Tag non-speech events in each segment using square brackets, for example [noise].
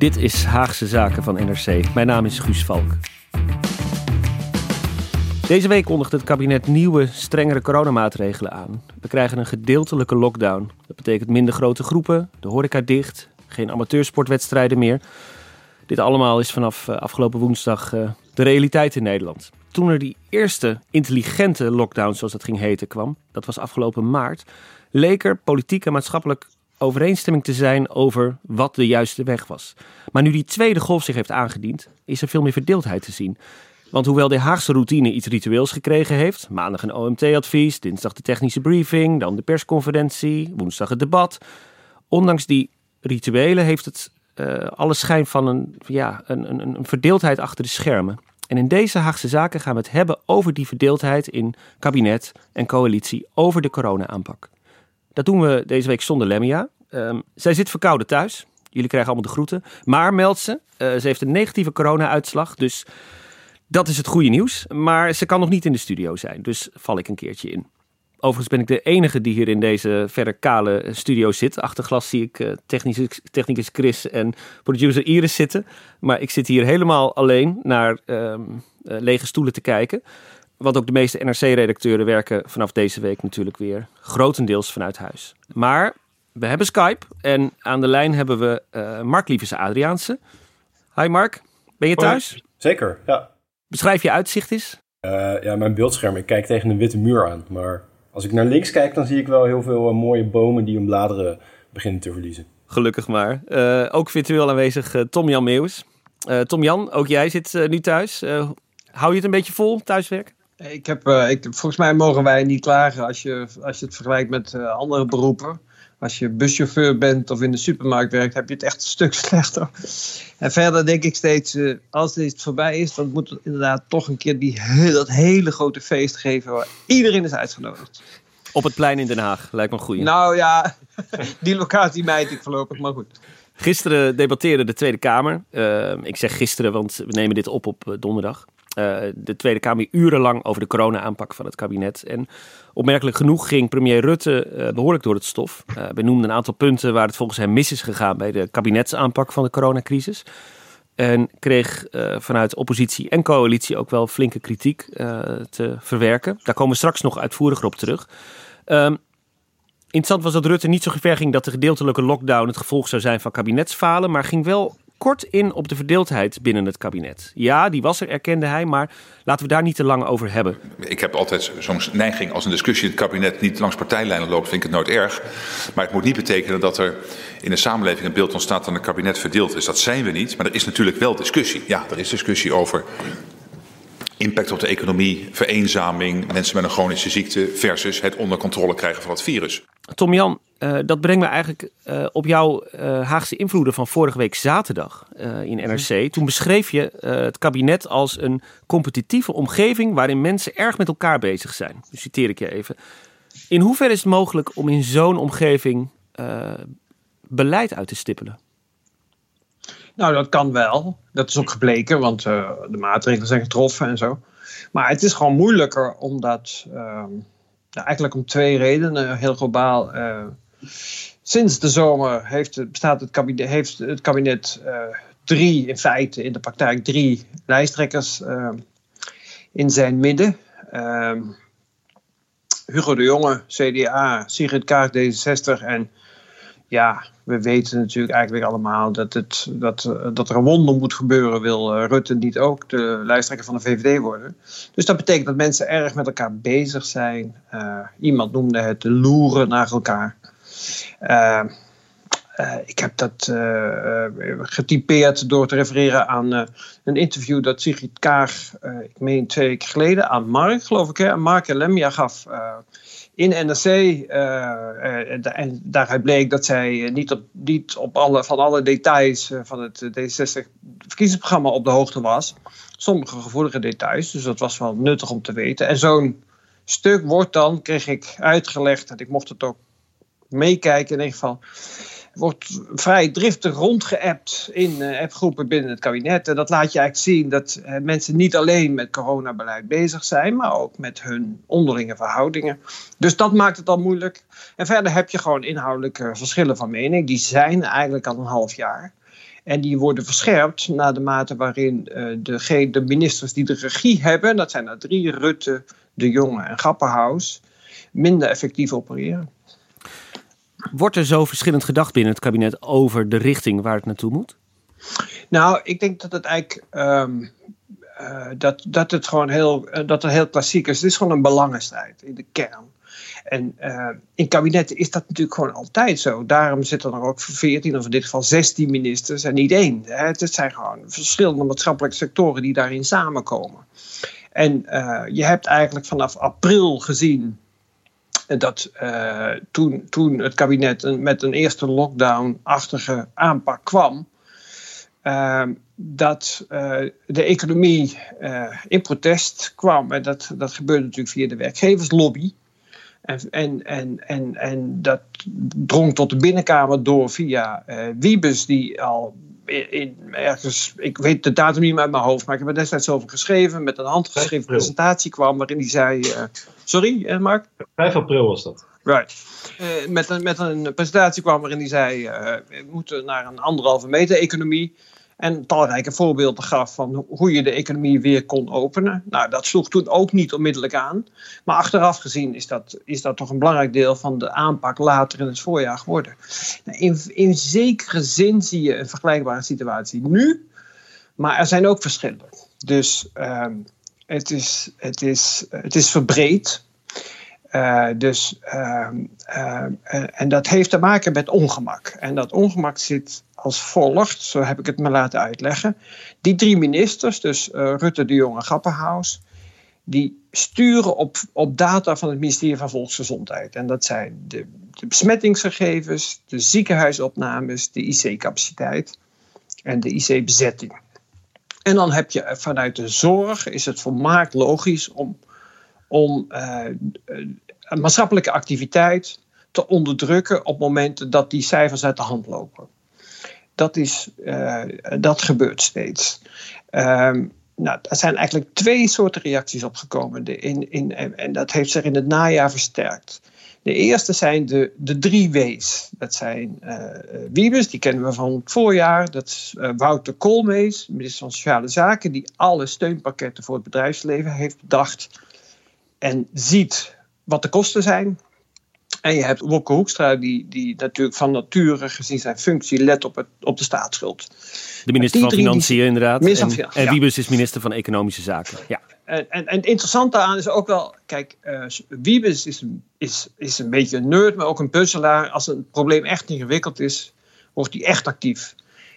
Dit is Haagse Zaken van NRC. Mijn naam is Guus Valk. Deze week kondigt het kabinet nieuwe, strengere coronamaatregelen aan. We krijgen een gedeeltelijke lockdown. Dat betekent minder grote groepen, de horeca dicht, geen amateursportwedstrijden meer. Dit allemaal is vanaf eh, afgelopen woensdag eh, de realiteit in Nederland. Toen er die eerste intelligente lockdown, zoals dat ging heten, kwam, dat was afgelopen maart, leek er politiek en maatschappelijk overeenstemming te zijn over wat de juiste weg was. Maar nu die tweede golf zich heeft aangediend, is er veel meer verdeeldheid te zien. Want hoewel de Haagse routine iets ritueels gekregen heeft, maandag een OMT-advies, dinsdag de technische briefing, dan de persconferentie, woensdag het debat, ondanks die rituelen heeft het uh, alle schijn van een, ja, een, een, een verdeeldheid achter de schermen. En in deze Haagse zaken gaan we het hebben over die verdeeldheid in kabinet en coalitie over de corona-aanpak. Dat doen we deze week zonder Lemmia. Um, zij zit verkouden thuis. Jullie krijgen allemaal de groeten. Maar meldt ze, uh, ze heeft een negatieve corona-uitslag. Dus dat is het goede nieuws. Maar ze kan nog niet in de studio zijn. Dus val ik een keertje in. Overigens ben ik de enige die hier in deze verder kale studio zit. Achter glas zie ik uh, technicus Chris en producer Iris zitten. Maar ik zit hier helemaal alleen naar um, uh, lege stoelen te kijken. Want ook de meeste NRC-redacteuren werken vanaf deze week natuurlijk weer grotendeels vanuit huis. Maar we hebben Skype en aan de lijn hebben we uh, Mark Lievers Adriaanse. Hi Mark, ben je thuis? Hoi. Zeker, ja. Beschrijf je uitzicht eens. Uh, ja, mijn beeldscherm. Ik kijk tegen een witte muur aan. Maar als ik naar links kijk, dan zie ik wel heel veel uh, mooie bomen die hun bladeren beginnen te verliezen. Gelukkig maar. Uh, ook virtueel aanwezig Tom-Jan Meeuwis. Tom-Jan, ook jij zit nu thuis. hou je het een beetje vol, thuiswerken? Ik heb, uh, ik, volgens mij mogen wij niet klagen als je, als je het vergelijkt met uh, andere beroepen. Als je buschauffeur bent of in de supermarkt werkt, heb je het echt een stuk [laughs] slechter. En verder denk ik steeds, als dit voorbij is, dan moet het inderdaad toch een keer die, dat hele grote feest geven waar iedereen is uitgenodigd. Op het plein in Den Haag, lijkt me een goeie. Nou ja, [laughs] die locatie mijt ik voorlopig, maar goed. Gisteren debatteerde de Tweede Kamer. ik zeg gisteren, want we nemen dit op op donderdag. Uh, de Tweede Kamer urenlang over de corona-aanpak van het kabinet. En opmerkelijk genoeg ging premier Rutte uh, behoorlijk door het stof. Uh, benoemde een aantal punten waar het volgens hem mis is gegaan bij de kabinetsaanpak van de coronacrisis. En kreeg vanuit oppositie en coalitie ook wel flinke kritiek te verwerken. Daar komen we straks nog uitvoeriger op terug. Um, interessant was dat Rutte niet zo ver ging dat de gedeeltelijke lockdown het gevolg zou zijn van kabinetsfalen, maar ging wel kort in op de verdeeldheid binnen het kabinet. Ja, die was er, erkende hij, maar laten we daar niet te lang over hebben. Ik heb altijd zo'n neiging als een discussie in het kabinet niet langs partijlijnen loopt, vind ik het nooit erg. Maar het moet niet betekenen dat er in de samenleving een beeld ontstaat dat een kabinet verdeeld is. Dat zijn we niet, maar er is natuurlijk wel discussie. Ja, er is discussie over impact op de economie, vereenzaming, mensen met een chronische ziekte versus het onder controle krijgen van het virus. Tom Jan, uh, dat brengt me eigenlijk uh, op jouw uh, Haagse invloeden van vorige week zaterdag in NRC. Toen beschreef je het kabinet als een competitieve omgeving waarin mensen erg met elkaar bezig zijn. Dus citeer ik je even. In hoeverre is het mogelijk om in zo'n omgeving beleid uit te stippelen? Nou, dat kan wel. Dat is ook gebleken, want de maatregelen zijn getroffen en zo. Maar het is gewoon moeilijker omdat. Ehm, nou, eigenlijk om twee redenen, heel globaal. Uh, sinds de zomer heeft, bestaat het kabinet, heeft het kabinet uh, drie, in feite in de praktijk drie lijsttrekkers in zijn midden. Hugo de Jonge, CDA, Sigrid Kaag, D66 en ja, we weten natuurlijk eigenlijk allemaal dat, het, dat, dat er een wonder moet gebeuren. Wil Rutte niet ook de lijsttrekker van de VVD worden? Dus dat betekent dat mensen erg met elkaar bezig zijn. Uh, iemand noemde het loeren naar elkaar. Ik heb dat getypeerd door te refereren aan een interview dat Sigrid Kaag, ik meen twee weken geleden, aan Mark, geloof ik, hè, aan Mark Lemja gaf in NRC, en daaruit bleek dat zij niet op, niet op alle, van alle details van het D66-verkiezingsprogramma op de hoogte was. Sommige gevoelige details, dus dat was wel nuttig om te weten. En zo'n stuk wordt dan, kreeg ik uitgelegd, en ik mocht het ook meekijken in ieder geval wordt vrij driftig rondgeappt in uh, appgroepen binnen het kabinet. En dat laat je eigenlijk zien dat uh, mensen niet alleen met coronabeleid bezig zijn, maar ook met hun onderlinge verhoudingen. Dus dat maakt het al moeilijk. En verder heb je gewoon inhoudelijke verschillen van mening. Die zijn eigenlijk al een half jaar. En die worden verscherpt naar de mate waarin uh, de, de ministers die de regie hebben, dat zijn er drie, Rutte, De Jonge en Grapperhaus, minder effectief opereren. Wordt er zo verschillend gedacht binnen het kabinet over de richting waar het naartoe moet? Nou, ik denk dat het eigenlijk. Um, uh, dat, dat het gewoon heel, uh, dat het heel klassiek is. Het is gewoon een belangenstrijd in de kern. En uh, in kabinetten is dat natuurlijk gewoon altijd zo. Daarom zitten er ook 14 of in dit geval 16 ministers en niet één. Hè. Het zijn gewoon verschillende maatschappelijke sectoren die daarin samenkomen. En je hebt eigenlijk vanaf april gezien dat uh, toen, toen het kabinet een, met een eerste lockdown-achtige aanpak kwam, uh, dat uh, de economie in protest kwam. En dat, dat gebeurde natuurlijk via de werkgeverslobby. En, en, en, en, en dat drong tot de binnenkamer door via Wiebes, die al in, ergens, ik weet de datum niet meer uit mijn hoofd, maar ik heb er destijds over geschreven, met een handgeschreven presentatie kwam, waarin hij zei, sorry uh, Mark? 5 april was dat. Right. Uh, met, een, met een presentatie kwam waarin hij zei, we moeten naar een anderhalve meter economie. En talrijke voorbeelden gaf van hoe je de economie weer kon openen. Nou, dat sloeg toen ook niet onmiddellijk aan. Maar achteraf gezien is dat, is dat toch een belangrijk deel van de aanpak later in het voorjaar geworden. Nou, in, in zekere zin zie je een vergelijkbare situatie nu. Maar er zijn ook verschillen. Dus uh, het, is, het, is, het is verbreed. Uh, dus, uh, uh, en dat heeft te maken met ongemak. En dat ongemak zit als volgt, zo heb ik het me laten uitleggen. Die drie ministers, dus Rutte, de Jong en Grapperhaus, die sturen op, op data van het ministerie van Volksgezondheid. En dat zijn de, de besmettingsgegevens, de ziekenhuisopnames, de IC-capaciteit en de IC-bezetting. En dan heb je vanuit de zorg, is het volmaakt logisch om om uh, maatschappelijke activiteit te onderdrukken op momenten dat die cijfers uit de hand lopen. Dat, is, uh, dat gebeurt steeds. Um, nou, er zijn eigenlijk twee soorten reacties opgekomen. In, in, en dat heeft zich in het najaar versterkt. De eerste zijn de, de drie W's. Dat zijn uh, Wiebes, die kennen we van het voorjaar. Dat is uh, Wouter Koolmees, minister van Sociale Zaken, die alle steunpakketten voor het bedrijfsleven heeft bedacht en ziet wat de kosten zijn. En je hebt Wopke Hoekstra, die, die natuurlijk van nature gezien zijn functie let op, het, op de staatsschuld. De minister van Financiën, inderdaad. En Wiebes is minister van Economische Zaken. Ja. En, en, het interessante aan is ook wel, kijk, uh, Wiebes is, is, is een beetje een nerd, maar ook een puzzelaar. Als een probleem echt ingewikkeld is, wordt hij echt actief.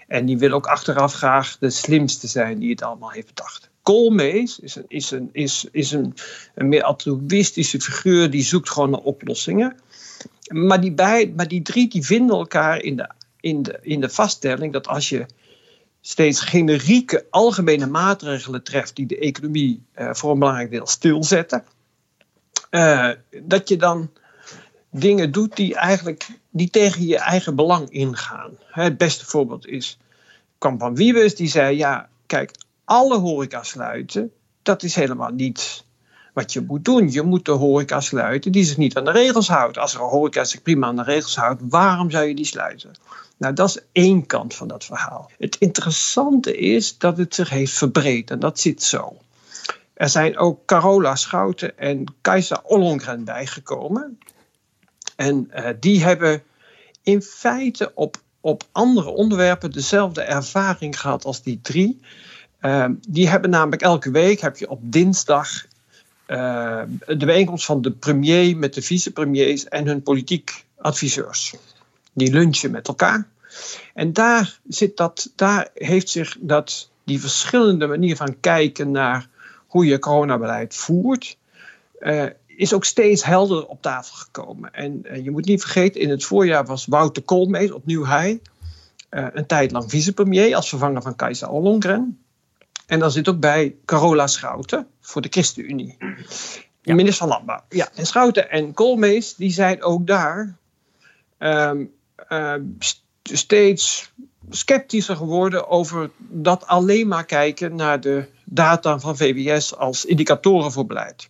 En die wil ook achteraf graag de slimste zijn die het allemaal heeft bedacht. Koolmees is een, is een, is, is een, een meer altruïstische figuur die zoekt gewoon naar oplossingen. Maar die, bij, maar die drie die vinden elkaar in de, in, de, in de vaststelling dat als je steeds generieke algemene maatregelen treft die de economie uh, voor een belangrijk deel stilzetten, uh, dat je dan dingen doet die eigenlijk die tegen je eigen belang ingaan. Het beste voorbeeld is, kwam van Wiebes, die zei, ja, kijk, alle horeca sluiten, dat is helemaal niet wat je moet doen. Je moet de horeca sluiten die zich niet aan de regels houdt. Als er een horeca zich prima aan de regels houdt, waarom zou je die sluiten? Nou, dat is één kant van dat verhaal. Het interessante is dat het zich heeft verbreed en dat zit zo. Er zijn ook Carola Schouten en Kajsa Ollongren bijgekomen. En uh, die hebben in feite op, op andere onderwerpen dezelfde ervaring gehad als die drie. Uh, die hebben namelijk elke week, heb je op dinsdag uh, de bijeenkomst van de premier met de vicepremiers en hun politiek adviseurs. Die lunchen met elkaar. En daar, zit dat, daar heeft zich dat, die verschillende manier van kijken naar hoe je coronabeleid voert, uh, is ook steeds helder op tafel gekomen. En je moet niet vergeten, in het voorjaar was Wouter Koolmees, opnieuw hij, een tijd lang vicepremier als vervanger van Kajsa Ollongren. En dan zit ook bij Carola Schouten voor de ChristenUnie. Ja. Minister van Landbouw. Ja, en Schouten en Koolmees, die zijn ook daar um, steeds sceptischer geworden over dat alleen maar kijken naar de data van VWS als indicatoren voor beleid.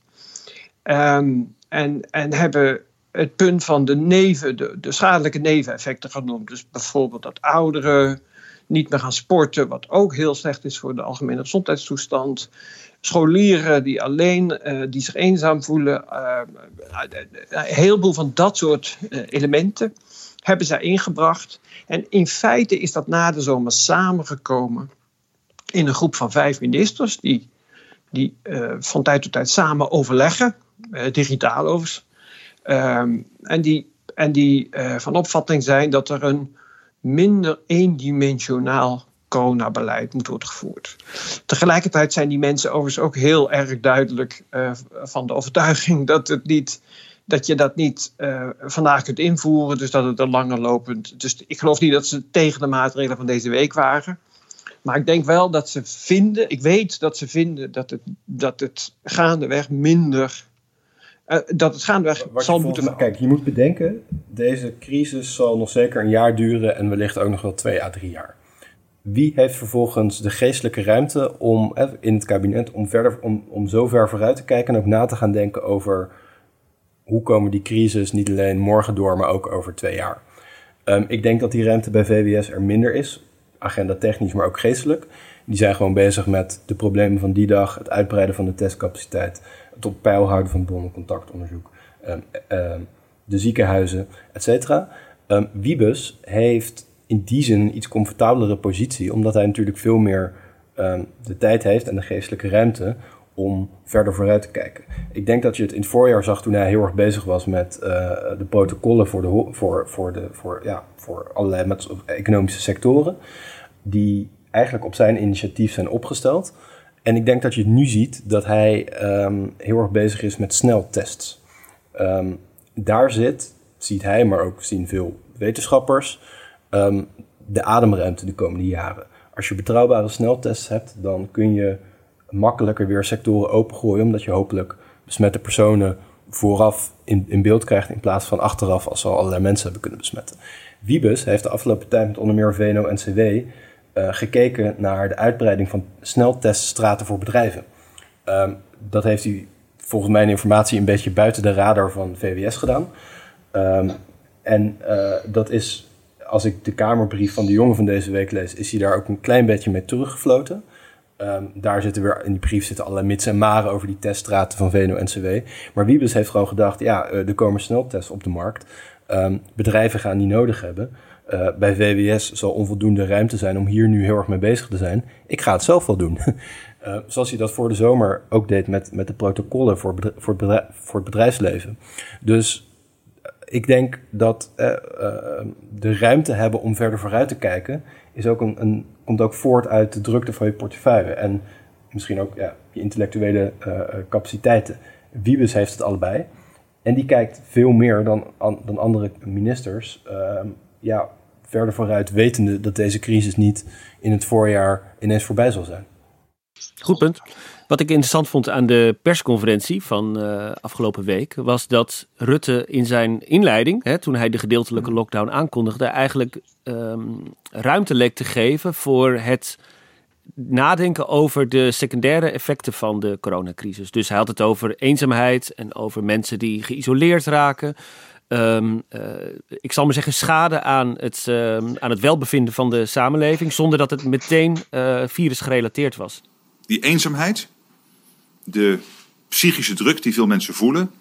Um, en, en hebben het punt van de neven, de, de schadelijke neveneffecten genoemd. Dus bijvoorbeeld dat ouderen niet meer gaan sporten, wat ook heel slecht is voor de algemene gezondheidstoestand. Scholieren die alleen, uh, die zich eenzaam voelen. Uh, een heleboel van dat soort elementen hebben zij ingebracht. En in feite is dat na de zomer samengekomen in een groep van vijf ministers die, die van tijd tot tijd samen overleggen, digitaal overigens. Ehm, en die, en die van opvatting zijn dat er een minder eendimensionaal coronabeleid moet worden gevoerd. Tegelijkertijd zijn die mensen overigens ook heel erg duidelijk uh, van de overtuiging dat, het niet, dat je dat niet uh, vandaag kunt invoeren, dus dat het er langer lopend. Dus ik geloof niet dat ze tegen de maatregelen van deze week waren. Maar ik denk wel dat ze vinden, ik weet dat ze vinden dat het, dat het gaandeweg minder uh, dat het gaandeweg Wat zal moeten... Kijk, je moet bedenken, deze crisis zal nog zeker een jaar duren en wellicht ook nog wel twee à drie jaar. Wie heeft vervolgens de geestelijke ruimte om eh, in het kabinet om, verder, om, om zo ver vooruit te kijken en ook na te gaan denken over hoe komen die crisis niet alleen morgen door, maar ook over twee jaar? Um, ik denk dat die ruimte bij VWS er minder is, agenda technisch, maar ook geestelijk. Die zijn gewoon bezig met de problemen van die dag, het uitbreiden van de testcapaciteit, het op peil houden van bronnencontactonderzoek, um, um, de ziekenhuizen, et cetera. Um, Wiebus heeft in die zin een iets comfortabelere positie, omdat hij natuurlijk veel meer de tijd heeft en de geestelijke ruimte om verder vooruit te kijken. Ik denk dat je het in het voorjaar zag toen hij heel erg bezig was met uh, de protocollen voor, de, voor, voor, de, voor, ja, voor allerlei economische sectoren, die eigenlijk op zijn initiatief zijn opgesteld. En ik denk dat je het nu ziet dat hij um, heel erg bezig is met sneltests. Um, daar zit, ziet hij, maar ook zien veel wetenschappers, um, de ademruimte de komende jaren. Als je betrouwbare sneltests hebt, dan kun je makkelijker weer sectoren opengooien, omdat je hopelijk besmette personen vooraf in, in beeld krijgt in plaats van achteraf als ze al allerlei mensen hebben kunnen besmetten. Wiebes heeft de afgelopen tijd met onder meer VNO-NCW uh, gekeken naar de uitbreiding van snelteststraten voor bedrijven. Um, dat heeft hij volgens mijn informatie een beetje buiten de radar van VWS gedaan. Um, en uh, dat is, als ik de Kamerbrief van de jongen van deze week lees, is hij daar ook een klein beetje mee teruggefloten. Um, daar zitten weer, in die brief zitten allerlei mits en maren over die teststraten van VNO-NCW. Maar Wiebes heeft gewoon gedacht, ja, uh, er komen sneltests op de markt. Um, bedrijven gaan die nodig hebben. Uh, bij VWS zal onvoldoende ruimte zijn om hier nu heel erg mee bezig te zijn. Ik ga het zelf wel doen. uh, [laughs] zoals hij dat voor de zomer ook deed met, met de protocollen voor, voor, het voor het bedrijfsleven. Dus ik denk dat de ruimte hebben om verder vooruit te kijken, is ook een, komt ook voort uit de drukte van je portefeuille. En misschien ook ja, je intellectuele capaciteiten. Wiebes heeft het allebei. En die kijkt veel meer dan, dan andere ministers ehm, ja, verder vooruit, wetende dat deze crisis niet in het voorjaar ineens voorbij zal zijn. Goed punt. Wat ik interessant vond aan de persconferentie van uh, afgelopen week, was dat Rutte in zijn inleiding, hè, toen hij de gedeeltelijke lockdown aankondigde, eigenlijk um, ruimte leek te geven voor het nadenken over de secundaire effecten van de coronacrisis. Dus hij had het over eenzaamheid en over mensen die geïsoleerd raken. Um, uh, ik zal maar zeggen, schade aan het, uh, aan het welbevinden van de samenleving, zonder dat het meteen uh, virusgerelateerd was. Die eenzaamheid, de psychische druk die veel mensen voelen,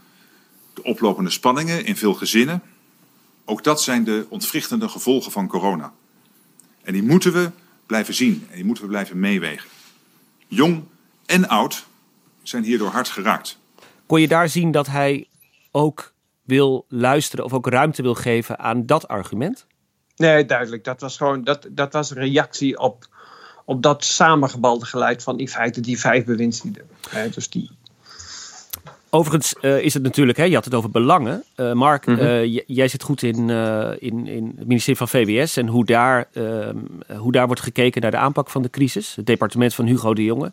de oplopende spanningen in veel gezinnen, ook dat zijn de ontwrichtende gevolgen van corona. En die moeten we blijven zien en die moeten we blijven meewegen. Jong en oud zijn hierdoor hard geraakt. Kon je daar zien dat hij ook wil luisteren of ook ruimte wil geven aan dat argument? Nee, duidelijk. Dat was gewoon dat, dat was een reactie op, op dat samengebalde geluid van in feite die vijf bewindslieden. dus die, Overigens uh, is het natuurlijk, hè, je had het over belangen. Uh, Mark, Mhm. uh, jij zit goed in, in, in het ministerie van VWS en hoe daar, ehm, hoe daar wordt gekeken naar de aanpak van de crisis. Het departement van Hugo de Jonge.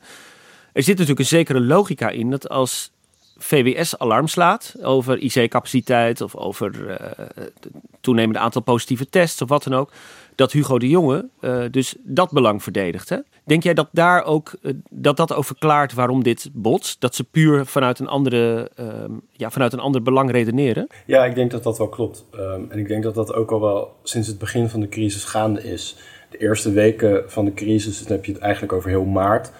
Er zit natuurlijk een zekere logica in dat als VWS alarm slaat over IC-capaciteit of over het toenemend aantal positieve tests of wat dan ook, dat Hugo de Jonge dus dat belang verdedigt. Denk jij dat daar ook dat dat ook verklaart waarom dit botst? Dat ze puur vanuit een andere, um, ja, vanuit een ander belang redeneren? Ja, ik denk dat dat wel klopt. Um, en ik denk dat dat ook al wel sinds het begin van de crisis gaande is. De eerste weken van de crisis, dan heb je het eigenlijk over heel maart,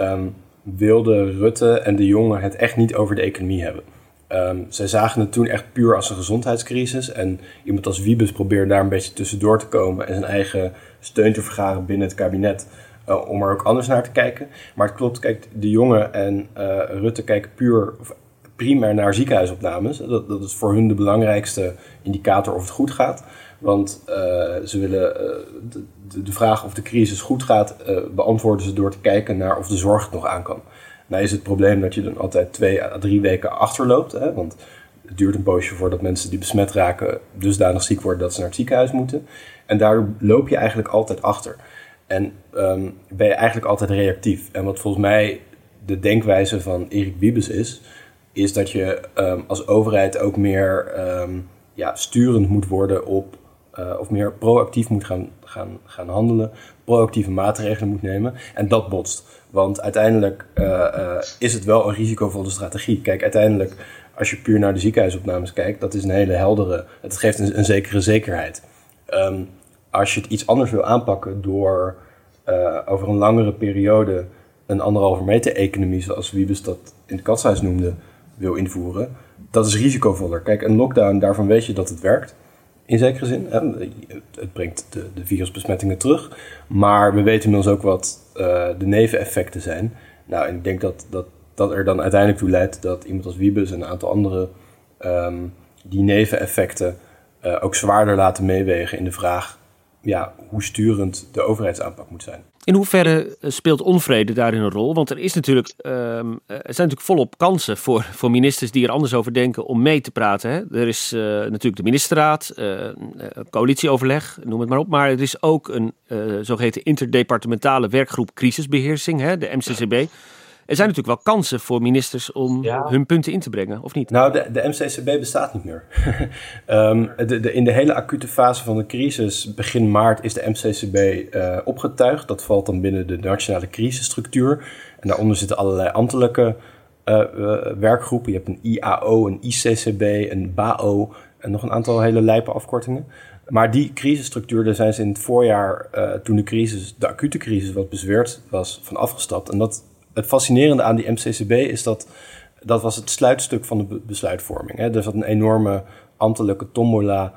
um, wilden Rutte en de Jonge het echt niet over de economie hebben. Um, zij zagen het toen echt puur als een gezondheidscrisis. En iemand als Wiebes probeerde daar een beetje tussendoor te komen en zijn eigen steun te vergaren binnen het kabinet. Uh, om er ook anders naar te kijken. Maar het klopt, kijk, de jongen en uh, Rutte kijken puur of primair naar ziekenhuisopnames. Dat, dat is voor hun de belangrijkste indicator of het goed gaat. Want uh, ze willen de, de, vraag of de crisis goed gaat beantwoorden ze door te kijken naar of de zorg het nog aan kan. Nou is het probleem dat je dan altijd twee à drie weken achterloopt. Hè? Want het duurt een poosje voordat mensen die besmet raken dusdanig ziek worden dat ze naar het ziekenhuis moeten. En daardoor loop je eigenlijk altijd achter. En um, ben je eigenlijk altijd reactief. En wat volgens mij de denkwijze van Erik Wiebes is, is dat je um, als overheid ook meer um, ja, sturend moet worden op, uh, of meer proactief moet gaan, gaan, gaan handelen, proactieve maatregelen moet nemen. En dat botst. Want uiteindelijk uh, uh, is het wel een risicovolle strategie. Kijk, uiteindelijk, als je puur naar de ziekenhuisopnames kijkt, dat is een hele heldere, het geeft een, zekere zekerheid. Um, als je het iets anders wil aanpakken door over een langere periode een anderhalve meter economie, zoals Wiebes dat in het katshuis noemde, wil invoeren, dat is risicovoller. Kijk, een lockdown, daarvan weet je dat het werkt. In zekere zin. Het brengt de, de, virusbesmettingen terug. Maar we weten inmiddels ook wat uh, de neveneffecten zijn. Nou, en ik denk dat, dat dat er dan uiteindelijk toe leidt dat iemand als Wiebes en een aantal anderen um, die neveneffecten uh, ook zwaarder laten meewegen in de vraag ja, hoe sturend de overheidsaanpak moet zijn. In hoeverre speelt onvrede daarin een rol? Want er, is natuurlijk, um, er zijn natuurlijk volop kansen voor, voor ministers die er anders over denken om mee te praten. Hè? Er is uh, natuurlijk de ministerraad, coalitieoverleg, noem het maar op. Maar er is ook een uh, zogeheten interdepartementale werkgroep crisisbeheersing, hè, de MCCB. Er zijn natuurlijk wel kansen voor ministers om ja. hun punten in te brengen, of niet? Nou, de, de MCCB bestaat niet meer. um, [laughs] de, de, in de hele acute fase van de crisis, begin maart, is de MCCB uh, opgetuigd. Dat valt dan binnen de nationale crisisstructuur. En daaronder zitten allerlei ambtelijke uh, uh, werkgroepen. Je hebt een IAO, een ICCB, een BAO en nog een aantal hele lijpe afkortingen. Maar die crisisstructuur, daar zijn ze in het voorjaar, uh, toen de crisis, de acute crisis wat bezweerd was, van afgestapt. En dat het fascinerende aan die MCCB is dat dat was het sluitstuk van de besluitvorming. Hè. Er zat een enorme ambtelijke tombola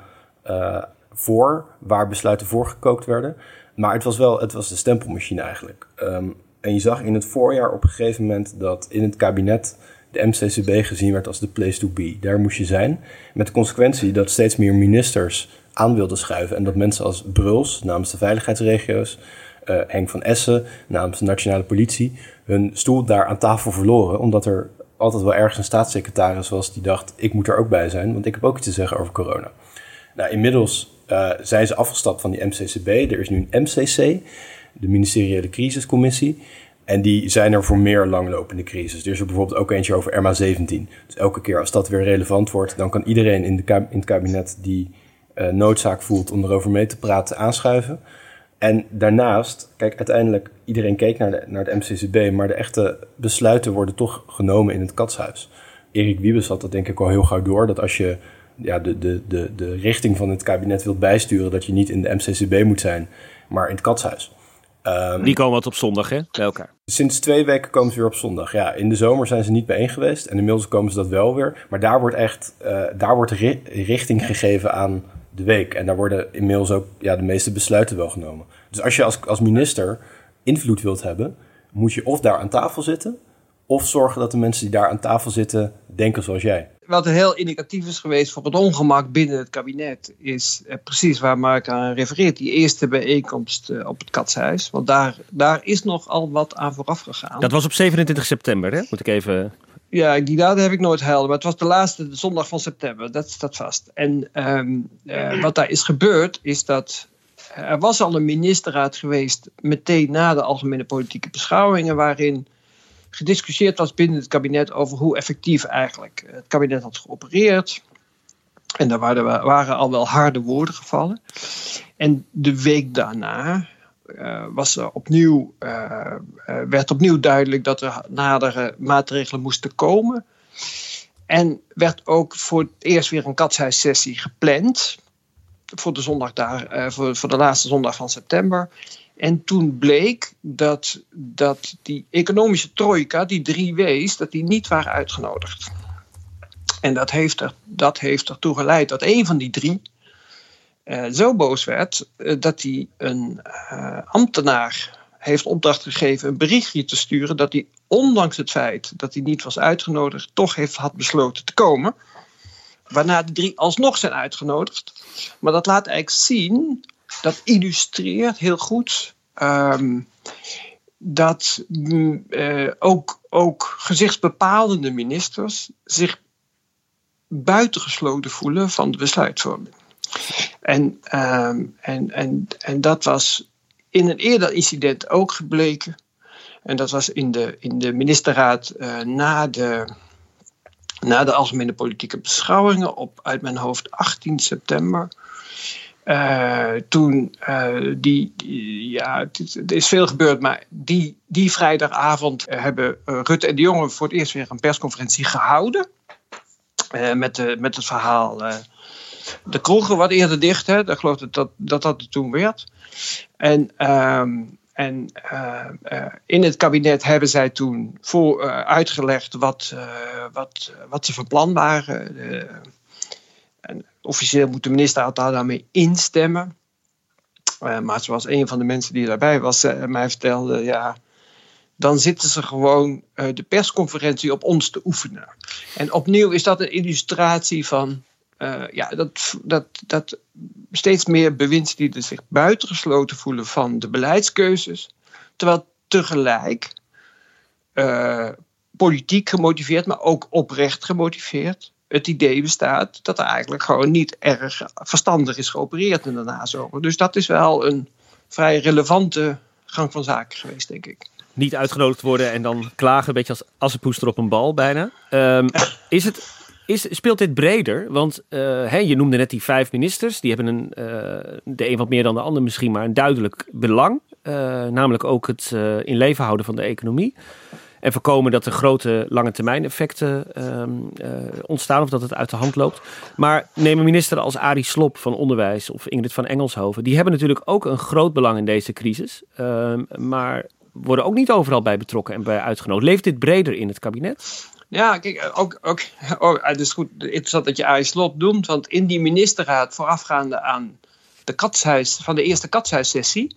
uh, voor, waar besluiten voorgekookt werden. Maar het was wel het was de stempelmachine eigenlijk. Um, en je zag in het voorjaar op een gegeven moment dat in het kabinet de MCCB gezien werd als de place to be. Daar moest je zijn. Met de consequentie dat steeds meer ministers aan wilden schuiven. En dat mensen als Bruls namens de veiligheidsregio's, Henk van Essen namens de nationale politie, hun stoel daar aan tafel verloren. Omdat er altijd wel ergens een staatssecretaris was die dacht: ik moet er ook bij zijn, want ik heb ook iets te zeggen over corona. Nou, inmiddels uh, zijn ze afgestapt van die MCCB. Er is nu een MCC, de Ministeriële Crisiscommissie. En die zijn er voor meer langlopende crisis. Er is er bijvoorbeeld ook eentje over RMA17. Dus elke keer als dat weer relevant wordt, dan kan iedereen in, de in het kabinet die uh, noodzaak voelt om erover mee te praten aanschuiven. En daarnaast, kijk, uiteindelijk, iedereen keek naar de, naar de MCCB, maar de echte besluiten worden toch genomen in het katshuis. Erik Wiebes had dat denk ik al heel gauw door, dat als je ja, de, de, de, de richting van het kabinet wilt bijsturen, dat je niet in de MCCB moet zijn, maar in het katshuis. Um, Die komen wat op zondag, hè, bij elkaar. Sinds twee weken komen ze weer op zondag. Ja, in de zomer zijn ze niet bijeen geweest en inmiddels komen ze dat wel weer. Maar daar wordt echt, uh, daar wordt ri richting gegeven aan de week. En daar worden inmiddels ook ja, de meeste besluiten wel genomen. Dus als je als, als minister invloed wilt hebben, moet je of daar aan tafel zitten, of zorgen dat de mensen die daar aan tafel zitten denken zoals jij. Wat heel indicatief is geweest voor het ongemak binnen het kabinet, is eh, precies waar Mark aan refereert. Die eerste bijeenkomst eh, op het Katshuis. Want daar, daar is nogal wat aan vooraf gegaan. Dat was op 27 september, hè? moet ik even Ja, die datum heb ik nooit helder, maar het was de laatste zondag van september, dat staat vast. En ehm, eh, wat daar is gebeurd, is dat er was al een ministerraad geweest meteen na de algemene politieke beschouwingen, waarin gediscussieerd was binnen het kabinet over hoe effectief eigenlijk het kabinet had geopereerd. En daar waren, waren al wel harde woorden gevallen. En de week daarna was er opnieuw, uh, werd opnieuw duidelijk dat er nadere maatregelen moesten komen. En werd ook voor het eerst weer een katshuissessie gepland. Voor de, zondag daar, voor, voor de laatste zondag van september. En toen bleek dat, dat die economische trojka, die drie W's, dat die niet waren uitgenodigd. En dat heeft, er, dat heeft ertoe geleid dat een van die drie uh, zo boos werd uh, dat hij een uh, ambtenaar heeft opdracht gegeven een berichtje te sturen dat hij ondanks het feit dat hij niet was uitgenodigd toch heeft had besloten te komen. Waarna de drie alsnog zijn uitgenodigd. Maar dat laat eigenlijk zien, dat illustreert heel goed um, dat mm, ook, ook gezichtsbepalende ministers zich buitengesloten voelen van de besluitvorming. En, ehm, en, en, en dat was in een eerder incident ook gebleken. En dat was in de, in de ministerraad uh, na, de, na de algemene politieke beschouwingen op uit mijn hoofd 18 september. Uh, toen uh, die, ja, er is veel gebeurd, maar die, die vrijdagavond hebben Rutte en de Jonge voor het eerst weer een persconferentie gehouden. met, de, met het verhaal de kroegen wat eerder dicht. Hè? Dat geloof dat dat, dat toen werd. En, uh, en uh, uh, in het kabinet hebben zij toen voor, uh, uitgelegd wat, wat, wat ze van plan waren. en officieel moet de minister daar daarmee instemmen. maar zoals een van de mensen die daarbij was mij vertelde, ja, dan zitten ze gewoon de persconferentie op ons te oefenen. En opnieuw is dat een illustratie van uh, ja, dat, dat, dat steeds meer bewindslieden zich buitengesloten voelen van de beleidskeuzes. Terwijl tegelijk uh, politiek gemotiveerd, maar ook oprecht gemotiveerd, het idee bestaat dat er eigenlijk gewoon niet erg verstandig is geopereerd in de nazomer. Dus dat is wel een vrij relevante gang van zaken geweest, denk ik. Niet uitgenodigd worden en dan klagen, een beetje als assenpoester op een bal bijna. Um, [laughs] is het is, speelt dit breder? Want uh, je noemde net die vijf ministers. Die hebben een, uh, de een wat meer dan de ander misschien, maar een duidelijk belang. Uh, namelijk ook het in leven houden van de economie. En voorkomen dat er grote lange termijn effecten ehm, ontstaan of dat het uit de hand loopt. Maar neem een minister als Arie Slop van Onderwijs of Ingrid van Engelshoven. Die hebben natuurlijk ook een groot belang in deze crisis. Ehm, maar worden ook niet overal bij betrokken en bij uitgenodigd. Leeft dit breder in het kabinet? Ja, kijk, eh, ook, ook oh, het is goed interessant dat je Arie Slop noemt, want in die ministerraad voorafgaande aan de katshuis, van de eerste katshuissessie,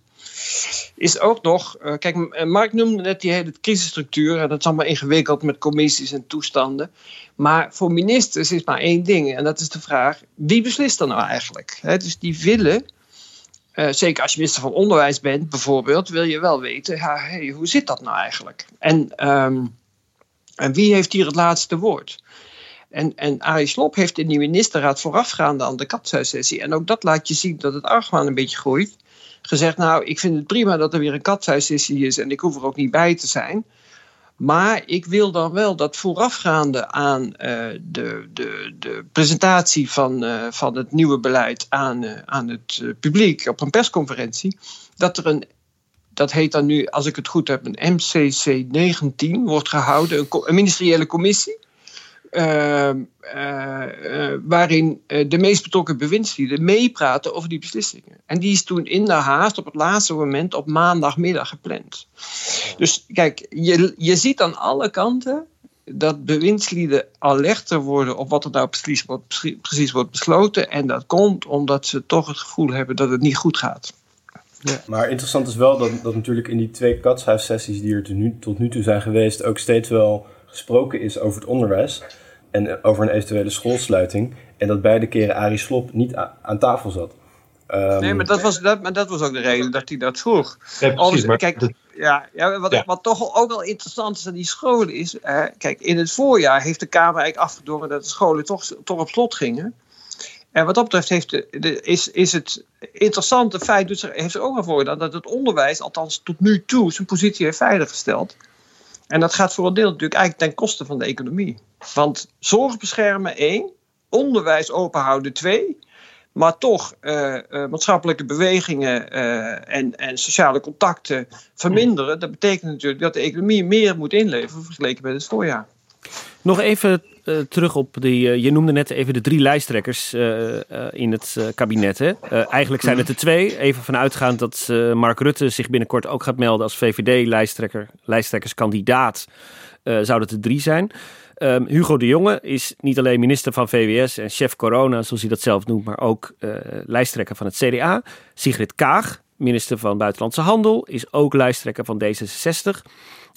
is ook nog, uh, kijk, eh, Mark noemde net die hele crisisstructuur, en dat is allemaal ingewikkeld met commissies en toestanden. Maar voor ministers is maar één ding, en dat is de vraag: wie beslist er nou eigenlijk? Dus die willen, uh, zeker als je minister van Onderwijs bent bijvoorbeeld, wil je wel weten: ja, hey, hoe zit dat nou eigenlijk? En. Um, en wie heeft hier het laatste woord? En, en Arie Slob heeft in die ministerraad voorafgaande aan de katshuissessie, en ook dat laat je zien dat het argwaan een beetje groeit, gezegd: Nou, ik vind het prima dat er weer een katshuissessie is en ik hoef er ook niet bij te zijn. Maar ik wil dan wel dat voorafgaande aan uh, de, de, de presentatie van, uh, van het nieuwe beleid aan, uh, aan het publiek op een persconferentie, dat er een dat heet dan nu, als ik het goed heb, een MCC 19 wordt gehouden, een, ministeriële commissie. Uh, waarin de meest betrokken bewindslieden meepraten over die beslissingen. En die is toen in de haast op het laatste moment op maandagmiddag gepland. Dus kijk, je, je ziet aan alle kanten dat bewindslieden alerter worden op wat er nou precies wordt, precies wordt besloten. En dat komt omdat ze toch het gevoel hebben dat het niet goed gaat. Ja. Maar interessant is wel dat, dat natuurlijk in die twee katshuissessies die er tot nu, tot nu toe zijn geweest, ook steeds wel gesproken is over het onderwijs en over een eventuele schoolsluiting. En dat beide keren Arie Slop niet aan tafel zat. Um, nee, maar dat, was, dat, maar dat was ook de reden dat hij dat vroeg. Ja, precies, maar kijk, Ja, ja, wat, wat toch ook wel interessant is aan die scholen is... kijk, in het voorjaar heeft de Kamer eigenlijk afgedwongen... dat de scholen toch, toch op slot gingen. En wat dat betreft heeft de, is, is het interessante feit... Heeft er ook al voor dat het onderwijs, althans tot nu toe... zijn positie heeft veiliggesteld. En dat gaat voor een deel natuurlijk eigenlijk ten koste van de economie. Want zorg beschermen één, onderwijs openhouden twee... Maar toch uh, uh, maatschappelijke bewegingen uh, en, en sociale contacten verminderen. Dat betekent natuurlijk dat de economie meer moet inleveren vergeleken met het voorjaar. Nog even terug op die. je noemde net even de drie lijsttrekkers in het kabinet. Hè? eigenlijk zijn het er twee. Even vanuitgaand dat Mark Rutte zich binnenkort ook gaat melden als VVD-lijsttrekker, lijsttrekkerskandidaat. zou het er drie zijn. Um, Hugo de Jonge is niet alleen minister van VWS en chef corona, zoals hij dat zelf noemt, maar ook lijsttrekker van het CDA. Sigrid Kaag, minister van Buitenlandse Handel, is ook lijsttrekker van D66.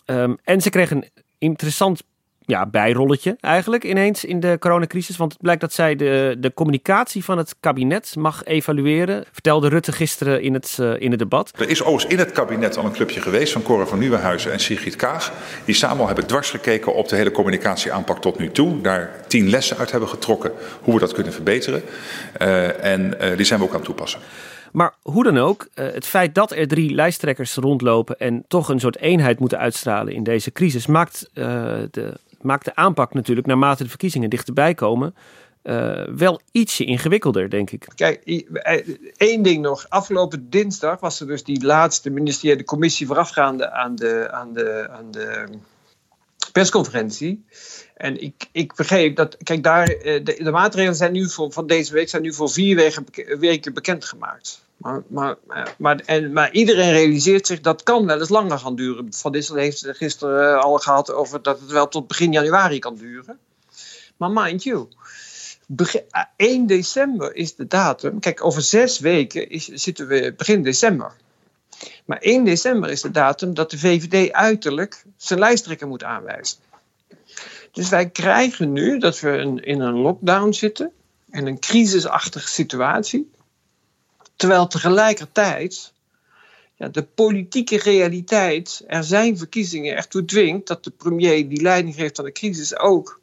Um, en ze kreeg een interessant ja, bijrolletje eigenlijk ineens in de coronacrisis. Want het blijkt dat zij de, de communicatie van het kabinet mag evalueren. Vertelde Rutte gisteren in het, uh, in het debat. Er is overigens in het kabinet al een clubje geweest van Cora van Nieuwenhuizen en Sigrid Kaag. Die samen al hebben dwars gekeken op de hele communicatieaanpak tot nu toe. Daar tien lessen uit hebben getrokken hoe we dat kunnen verbeteren. Uh, en uh, die zijn we ook aan het toepassen. Maar hoe dan ook, het feit dat er drie lijsttrekkers rondlopen en toch een soort eenheid moeten uitstralen in deze crisis, maakt de maakt de aanpak natuurlijk naarmate de verkiezingen dichterbij komen. Uh, wel ietsje ingewikkelder, denk ik. Kijk, eh, één ding nog. Afgelopen dinsdag was er dus die laatste ministeriële commissie voorafgaande aan de, aan de, aan de persconferentie. En ik, ik begreep dat, kijk, daar, eh, de, de maatregelen zijn nu voor, van deze week zijn nu voor vier weken, weken bekendgemaakt. Maar, maar, en, maar iedereen realiseert zich dat kan wel eens langer gaan duren. Van Dissel heeft gisteren eh, al gehad over dat het wel tot begin januari kan duren. Maar mind you, 1 eh, december is de datum. Kijk, over zes weken is, zitten we begin december. Maar 1 december is de datum dat de VVD uiterlijk zijn lijsttrekker moet aanwijzen. Dus wij krijgen nu dat we in een lockdown zitten, in een crisisachtige situatie. Terwijl tegelijkertijd ja, de politieke realiteit, er zijn verkiezingen, ertoe dwingt dat de premier die leiding geeft aan de crisis ook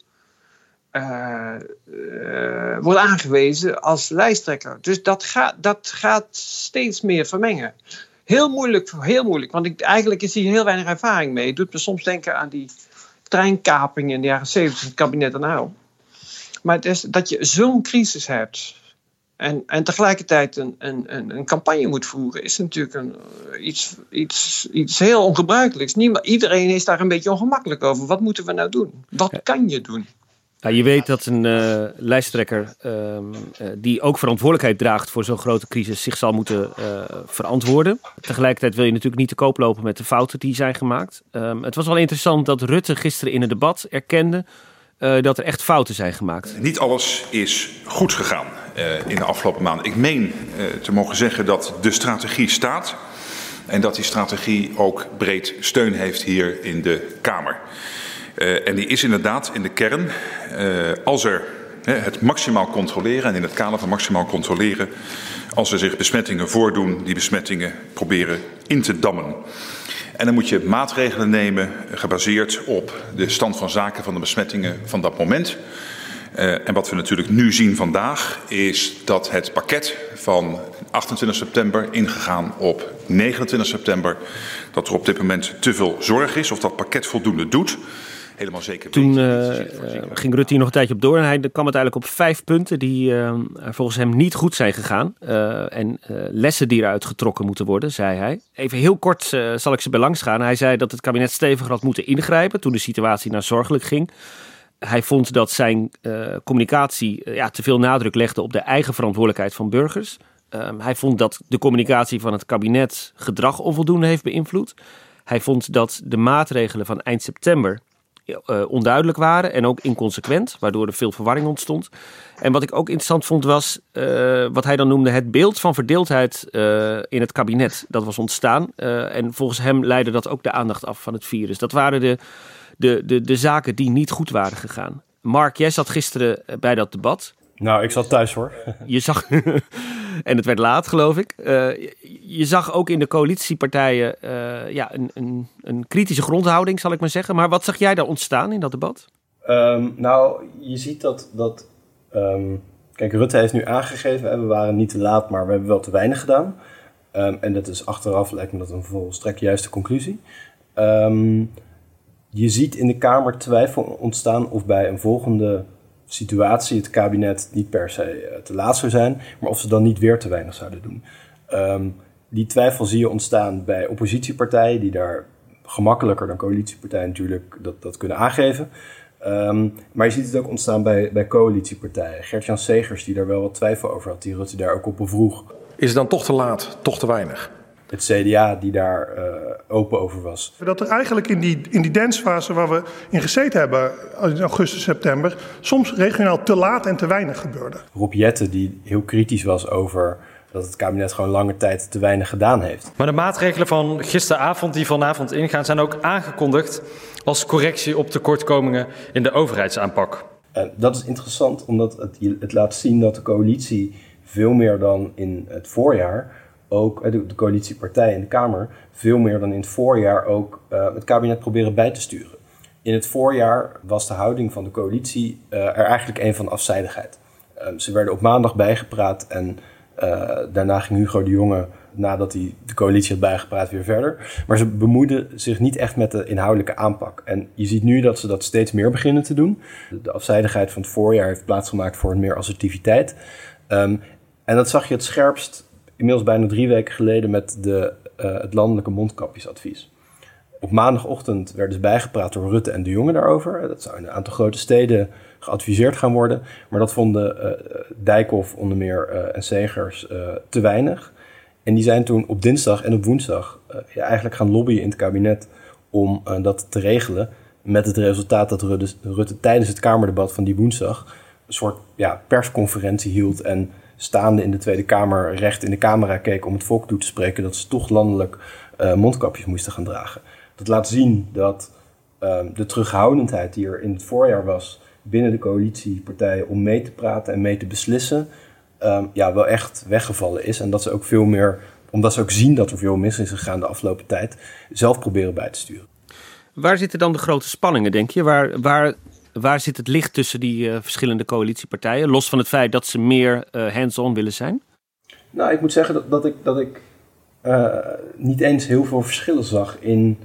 uh, uh, wordt aangewezen als lijsttrekker. Dus dat, gaat dat gaat steeds meer vermengen. Heel moeilijk, heel moeilijk, want ik, eigenlijk is hier heel weinig ervaring mee. Het doet me soms denken aan die treinkapingen in de jaren 70, het kabinet en Maar het is dat je zo'n crisis hebt en, en tegelijkertijd een, een, een, campagne moet voeren, is natuurlijk een, eh, iets, iets, iets heel ongebruikelijks. Niemand, iedereen is daar een beetje ongemakkelijk over. Wat moeten we nou doen? Wat kan je doen? Nou, je weet dat een uh, lijsttrekker um, uh, die ook verantwoordelijkheid draagt voor zo'n grote crisis zich zal moeten uh, verantwoorden. Tegelijkertijd wil je natuurlijk niet te koop lopen met de fouten die zijn gemaakt. Um, het was wel interessant dat Rutte gisteren in het debat erkende dat er echt fouten zijn gemaakt. Niet alles is goed gegaan. Uh, in de afgelopen maanden. Ik meen uh, te mogen zeggen dat de strategie staat en dat die strategie ook breed steun heeft hier in de Kamer. En die is inderdaad in de kern, als er het maximaal controleren en in het kader van maximaal controleren, als er zich besmettingen voordoen, die besmettingen proberen in te dammen. En dan moet je maatregelen nemen gebaseerd op de stand van zaken van de besmettingen van dat moment. Uh, en wat we natuurlijk nu zien vandaag is dat het pakket van 28 september ingegaan op 29 september, dat er op dit moment te veel zorg is of dat pakket voldoende doet. Helemaal zeker. Toen uh, ging Rutte hier nog een tijdje op door en hij kwam uiteindelijk op vijf punten die uh, volgens hem niet goed zijn gegaan. en lessen die eruit getrokken moeten worden, zei hij. Even heel kort zal ik ze bij langs gaan. Hij zei dat het kabinet steviger had moeten ingrijpen toen de situatie naar zorgelijk ging hij vond dat zijn uh, communicatie uh, ja, te veel nadruk legde op de eigen verantwoordelijkheid van burgers. Um, hij vond dat de communicatie van het kabinet gedrag onvoldoende heeft beïnvloed. Hij vond dat de maatregelen van eind september uh, onduidelijk waren en ook inconsequent, waardoor er veel verwarring ontstond. En wat ik ook interessant vond was wat hij dan noemde het beeld van verdeeldheid in het kabinet. Dat was ontstaan en volgens hem leidde dat ook de aandacht af van het virus. Dat waren de de, de, de zaken die niet goed waren gegaan. Mark, jij zat gisteren bij dat debat. Nou, ik zat thuis hoor. Je zag, [laughs] En het werd laat, geloof ik. je zag ook in de coalitiepartijen ja, een, een, een, kritische grondhouding, zal ik maar zeggen. Maar wat zag jij daar ontstaan in dat debat? Ehm, nou, je ziet dat. dat ehm, kijk, Rutte heeft nu aangegeven, we waren niet te laat, maar we hebben wel te weinig gedaan. Um, en dat is achteraf, lijkt me dat een volstrekt juiste conclusie. je ziet in de Kamer twijfel ontstaan of bij een volgende situatie het kabinet niet per se eh, te laat zou zijn, maar of ze dan niet weer te weinig zouden doen. die twijfel zie je ontstaan bij oppositiepartijen die daar gemakkelijker dan coalitiepartijen natuurlijk dat, dat kunnen aangeven. Ehm, maar je ziet het ook ontstaan bij, bij coalitiepartijen. Gert-Jan Segers, die daar wel wat twijfel over had, die Rutte daar ook op bevroeg. Is het dan toch te laat, toch te weinig? Het CDA die daar uh, open over was. Dat er eigenlijk in die, in die dansfase waar we in gezeten hebben in augustus, september, soms regionaal te laat en te weinig gebeurde. Rob Jette, die heel kritisch was over dat het kabinet gewoon lange tijd te weinig gedaan heeft. Maar de maatregelen van gisteravond die vanavond ingaan zijn ook aangekondigd als correctie op tekortkomingen in de overheidsaanpak. Uh, dat is interessant omdat het, het laat zien dat de coalitie veel meer dan in het voorjaar ook de, de coalitiepartijen in de Kamer veel meer dan in het voorjaar ook uh, het kabinet proberen bij te sturen. In het voorjaar was de houding van de coalitie uh, er eigenlijk een van afzijdigheid. Uh, ze werden op maandag bijgepraat en daarna ging Hugo de Jonge, nadat hij de coalitie had bijgepraat, weer verder. Maar ze bemoeiden zich niet echt met de inhoudelijke aanpak. En je ziet nu dat ze dat steeds meer beginnen te doen. De afzijdigheid van het voorjaar heeft plaatsgemaakt voor een meer assertiviteit. Um, en dat zag je het scherpst inmiddels bijna drie weken geleden met de, uh, het landelijke mondkapjesadvies. Op maandagochtend werden ze bijgepraat door Rutte en de Jonge daarover. Dat zou in een aantal grote steden geadviseerd gaan worden. Maar dat vonden uh, Dijkhoff onder meer uh, en Segers te weinig. En die zijn toen op dinsdag en op woensdag eigenlijk gaan lobbyen in het kabinet om dat te regelen. Met het resultaat dat Rutte, Rutte, tijdens het Kamerdebat van die woensdag een soort ja, persconferentie hield en staande in de Tweede Kamer recht in de camera keek om het volk toe te spreken dat ze toch landelijk mondkapjes moesten gaan dragen. Dat laat zien dat de terughoudendheid die er in het voorjaar was, binnen de coalitiepartijen om mee te praten en mee te beslissen, um, ja, wel echt weggevallen is. En dat ze ook veel meer, omdat ze ook zien dat er veel mis is gegaan de afgelopen tijd, zelf proberen bij te sturen. Waar zitten dan de grote spanningen, denk je? Waar, waar, waar zit het licht tussen die uh, verschillende coalitiepartijen? Los van het feit dat ze meer uh, hands-on willen zijn? Nou, ik moet zeggen dat, dat ik, dat ik uh, niet eens heel veel verschillen zag in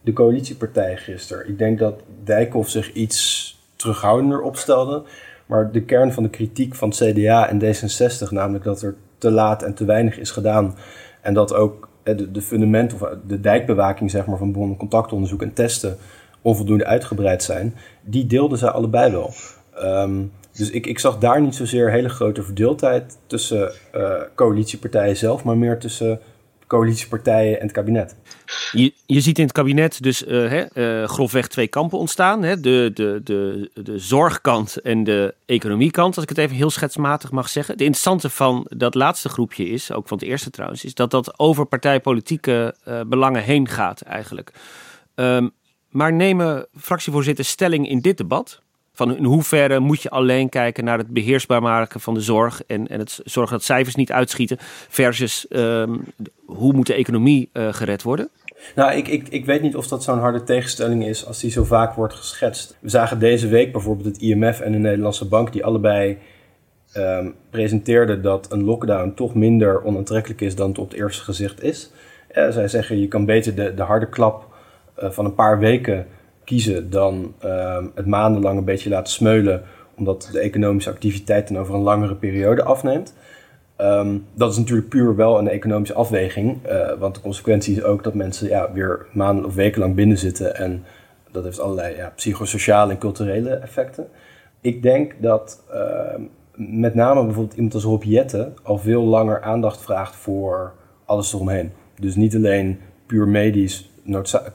de coalitiepartijen gisteren. Ik denk dat Dijkhoff zich iets terughoudender opstelde. Maar de kern van de kritiek van CDA en D66, namelijk dat er te laat en te weinig is gedaan. En dat ook de, de fundament of de dijkbewaking zeg maar, van bron- contactonderzoek en testen onvoldoende uitgebreid zijn, die deelden zij allebei wel. Um, dus ik, ik zag daar niet zozeer hele grote verdeeldheid tussen uh, coalitiepartijen zelf, maar meer tussen coalitiepartijen en het kabinet. Je, je ziet in het kabinet dus uh, hè, uh, grofweg twee kampen ontstaan. Hè? De, de, de, de zorgkant en de economiekant, als ik het even heel schetsmatig mag zeggen. De interessante van dat laatste groepje is, ook van het eerste trouwens, is dat dat over partijpolitieke belangen heen gaat eigenlijk. Um, maar nemen fractievoorzitters stelling in dit debat? Van in hoeverre moet je alleen kijken naar het beheersbaar maken van de zorg en, en het zorgen dat cijfers niet uitschieten, versus um, hoe moet de economie uh, gered worden? Nou, ik, ik, ik weet niet of dat zo'n harde tegenstelling is als die zo vaak wordt geschetst. We zagen deze week bijvoorbeeld het IMF en de Nederlandse Bank, die allebei um, presenteerden dat een lockdown toch minder onaantrekkelijk is dan het op het eerste gezicht is. Uh, zij zeggen je kan beter de, de harde klap van een paar weken kiezen dan uh, het maandenlang een beetje laten smeulen, omdat de economische activiteit dan over een langere periode afneemt. Um, dat is natuurlijk puur wel een economische afweging, uh, want de consequentie is ook dat mensen ja, weer maanden of weken lang binnen zitten en dat heeft allerlei ja, psychosociale en culturele effecten. Ik denk dat uh, met name bijvoorbeeld iemand als Rob Jette al veel langer aandacht vraagt voor alles eromheen. Dus niet alleen puur medisch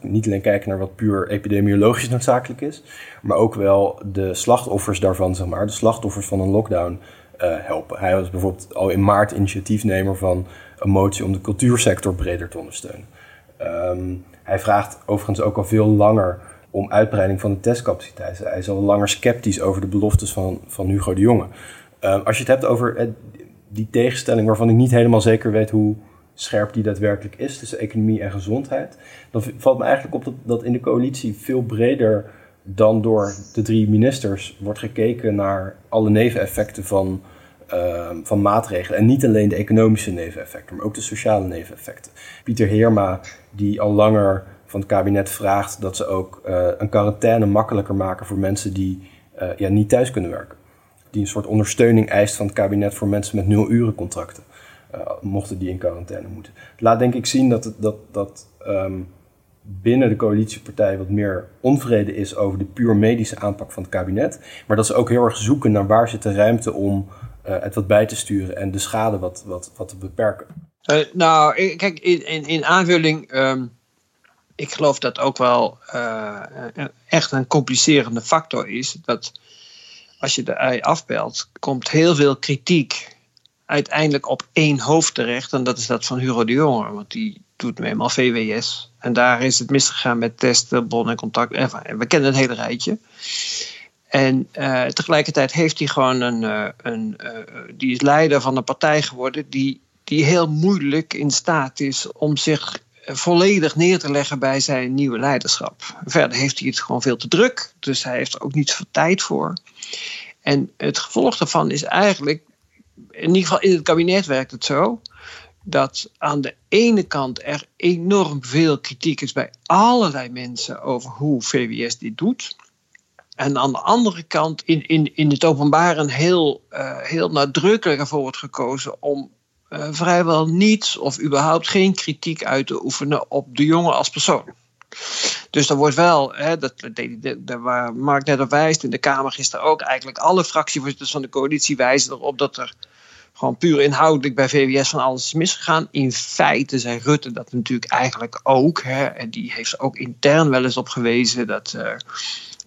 niet alleen kijken naar wat puur epidemiologisch noodzakelijk is, maar ook wel de slachtoffers daarvan, zeg maar, de slachtoffers van een lockdown uh, helpen. Hij was bijvoorbeeld al in maart initiatiefnemer van een motie om de cultuursector breder te ondersteunen. Um, hij vraagt overigens ook al veel langer om uitbreiding van de testcapaciteit. Hij is al langer sceptisch over de beloftes van, van Hugo de Jonge. Um, als je het hebt over die tegenstelling waarvan ik niet helemaal zeker weet hoe scherp die daadwerkelijk is tussen economie en gezondheid, dan valt me eigenlijk op dat, dat in de coalitie veel breder dan door de drie ministers wordt gekeken naar alle neveneffecten van, uh, van maatregelen. En niet alleen de economische neveneffecten, maar ook de sociale neveneffecten. Pieter Heerma, die al langer van het kabinet vraagt dat ze ook uh, een quarantaine makkelijker maken voor mensen die uh, ja, niet thuis kunnen werken. Die een soort ondersteuning eist van het kabinet voor mensen met nul uren contracten. Uh, mochten die in quarantaine moeten. Laat denk ik zien dat, het, dat, dat um, binnen de coalitiepartij wat meer onvrede is over de puur medische aanpak van het kabinet. Maar dat ze ook heel erg zoeken naar waar zit de ruimte om uh, het wat bij te sturen en de schade wat, wat, wat te beperken. Uh, nou, kijk, in, in, in aanvulling. Um, ik geloof dat ook wel echt een complicerende factor is. Dat als je de ei afbelt, komt heel veel kritiek uiteindelijk op één hoofd terecht. En dat is dat van Hugo de Jonge. Want die doet nu eenmaal VWS. En daar is het misgegaan met testen, bron en contact. En we kennen het hele rijtje. En uh, tegelijkertijd heeft hij gewoon een. Uh, een uh, die is leider van een partij geworden. die, die heel moeilijk in staat is om zich volledig neer te leggen bij zijn nieuwe leiderschap. Verder heeft hij het gewoon veel te druk. Dus hij heeft er ook niet veel tijd voor. En het gevolg daarvan is eigenlijk. In ieder geval in het kabinet werkt het zo dat aan de ene kant er enorm veel kritiek is bij allerlei mensen over hoe VWS dit doet. En aan de andere kant in, in, in het openbaar een heel, uh, heel nadrukkelijk ervoor wordt gekozen om uh, vrijwel niets of überhaupt geen kritiek uit te oefenen op de jongen als persoon. Dus er wordt wel, hè, dat, dat, waar Mark net op wijst, in de Kamer gisteren ook, eigenlijk alle fractievoorzitters van de coalitie wijzen erop dat er gewoon puur inhoudelijk bij VWS van alles is misgegaan. In feite zei Rutte dat natuurlijk eigenlijk ook. Hè, en die heeft ook intern wel eens op gewezen dat, uh,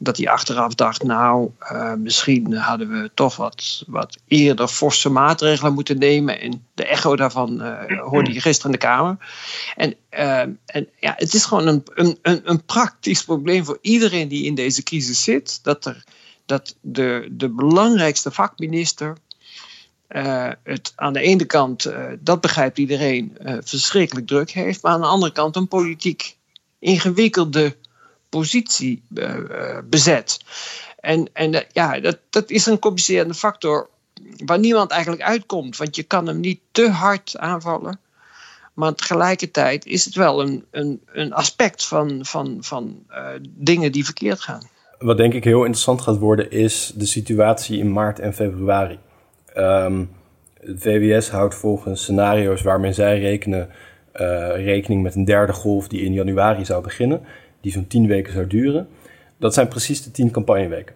dat hij achteraf dacht: nou, uh, misschien hadden we toch wat, wat eerder forse maatregelen moeten nemen. En de echo daarvan uh, hoorde je gisteren in de Kamer. En, en ja, het is gewoon een, een, een praktisch probleem voor iedereen die in deze crisis zit. Dat, er, dat de, de belangrijkste vakminister het aan de ene kant, dat begrijpt iedereen, verschrikkelijk druk heeft, maar aan de andere kant een politiek ingewikkelde positie bezet. En, en ja, dat, dat is een complicerende factor waar niemand eigenlijk uitkomt, want je kan hem niet te hard aanvallen. Maar tegelijkertijd is het wel een, een, een aspect van, van, van dingen die verkeerd gaan. Wat denk ik heel interessant gaat worden, is de situatie in maart en februari. Um, het VWS houdt volgens scenario's waarmee zij rekenen rekening met een derde golf die in januari zou beginnen, die zo'n tien weken zou duren. Dat zijn precies de tien campagneweken.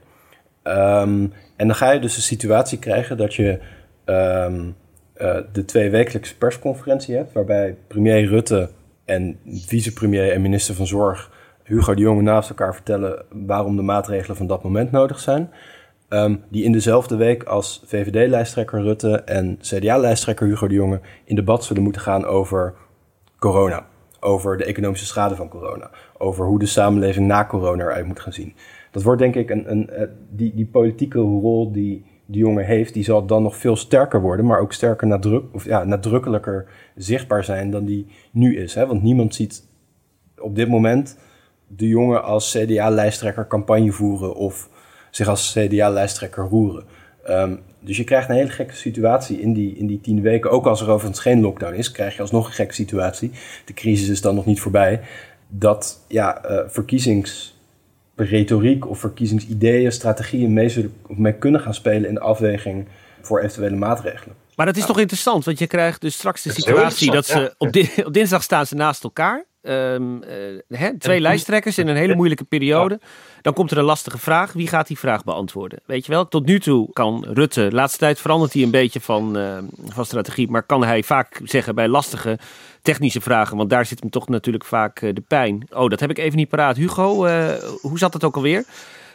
Um, en dan ga je dus een situatie krijgen dat je um, uh, de twee wekelijkse persconferentie hebt, waarbij premier Rutte en vicepremier en minister van Zorg Hugo de Jonge naast elkaar vertellen waarom de maatregelen van dat moment nodig zijn. Um, die in dezelfde week als VVD-lijsttrekker Rutte en CDA-lijsttrekker Hugo de Jonge in debat zullen moeten gaan over corona. Over de economische schade van corona. Over hoe de samenleving na corona eruit moet gaan zien. Dat wordt denk ik een, een, een die, die politieke rol die de jongen heeft, die zal dan nog veel sterker worden, maar ook sterker nadruk, of ja, nadrukkelijker zichtbaar zijn dan die nu is. Hè? Want niemand ziet op dit moment de jongen als CDA-lijsttrekker campagne voeren of zich als CDA-lijsttrekker roeren. Um, dus je krijgt een hele gekke situatie in die, in die tien weken. Ook als er overigens geen lockdown is, krijg je alsnog een gekke situatie. De crisis is dan nog niet voorbij. Dat ja, uh, verkiezingsretoriek of verkiezingsideeën, strategieën mee, zullen, mee kunnen gaan spelen in de afweging voor eventuele maatregelen. Maar dat is ja. toch interessant, want je krijgt dus straks de situatie dat ze ja. op, di [laughs] op dinsdag staan ze naast elkaar. Um, uh, hè, twee lijsttrekkers in een hele moeilijke periode. Dan komt er een lastige vraag. Wie gaat die vraag beantwoorden? Weet je wel, tot nu toe kan Rutte, de laatste tijd verandert hij een beetje van, uh, van strategie. Maar kan hij vaak zeggen bij lastige technische vragen. Want daar zit hem toch natuurlijk vaak uh, de pijn. Oh, dat heb ik even niet paraat. Hugo, uh, hoe zat het ook alweer?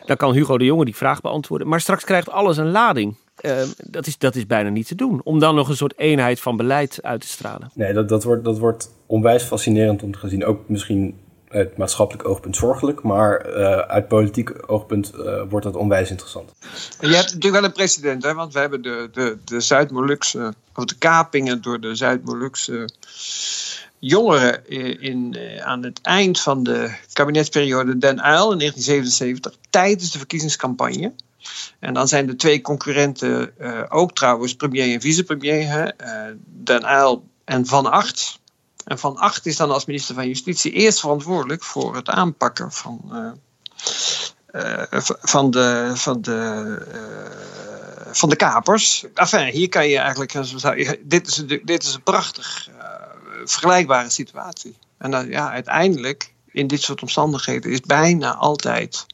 Dan kan Hugo de Jonge die vraag beantwoorden. Maar straks krijgt alles een lading. Uh, dat, is, dat is bijna niet te doen. Om dan nog een soort eenheid van beleid uit te stralen. Nee, dat, dat, wordt, dat wordt onwijs fascinerend om te zien. Ook misschien uit maatschappelijk oogpunt zorgelijk, maar uh, uit politiek oogpunt uh, wordt dat onwijs interessant. je hebt natuurlijk wel een precedent, hè? want we hebben de, de, de Zuid-Molukse, of de kapingen door de Zuid-Molukse jongeren in, aan het eind van de kabinetsperiode Den Uyl in 1977, tijdens de verkiezingscampagne. En dan zijn de twee concurrenten ook trouwens premier en vicepremier, uh, Den Uyl en Van Acht. En Van Acht is dan als minister van Justitie eerst verantwoordelijk voor het aanpakken van, uh, van de. Van de van de kapers. Enfin, hier kan je eigenlijk. Dit is, dit is een prachtig vergelijkbare situatie. En dan, ja, uiteindelijk, in dit soort omstandigheden, is bijna altijd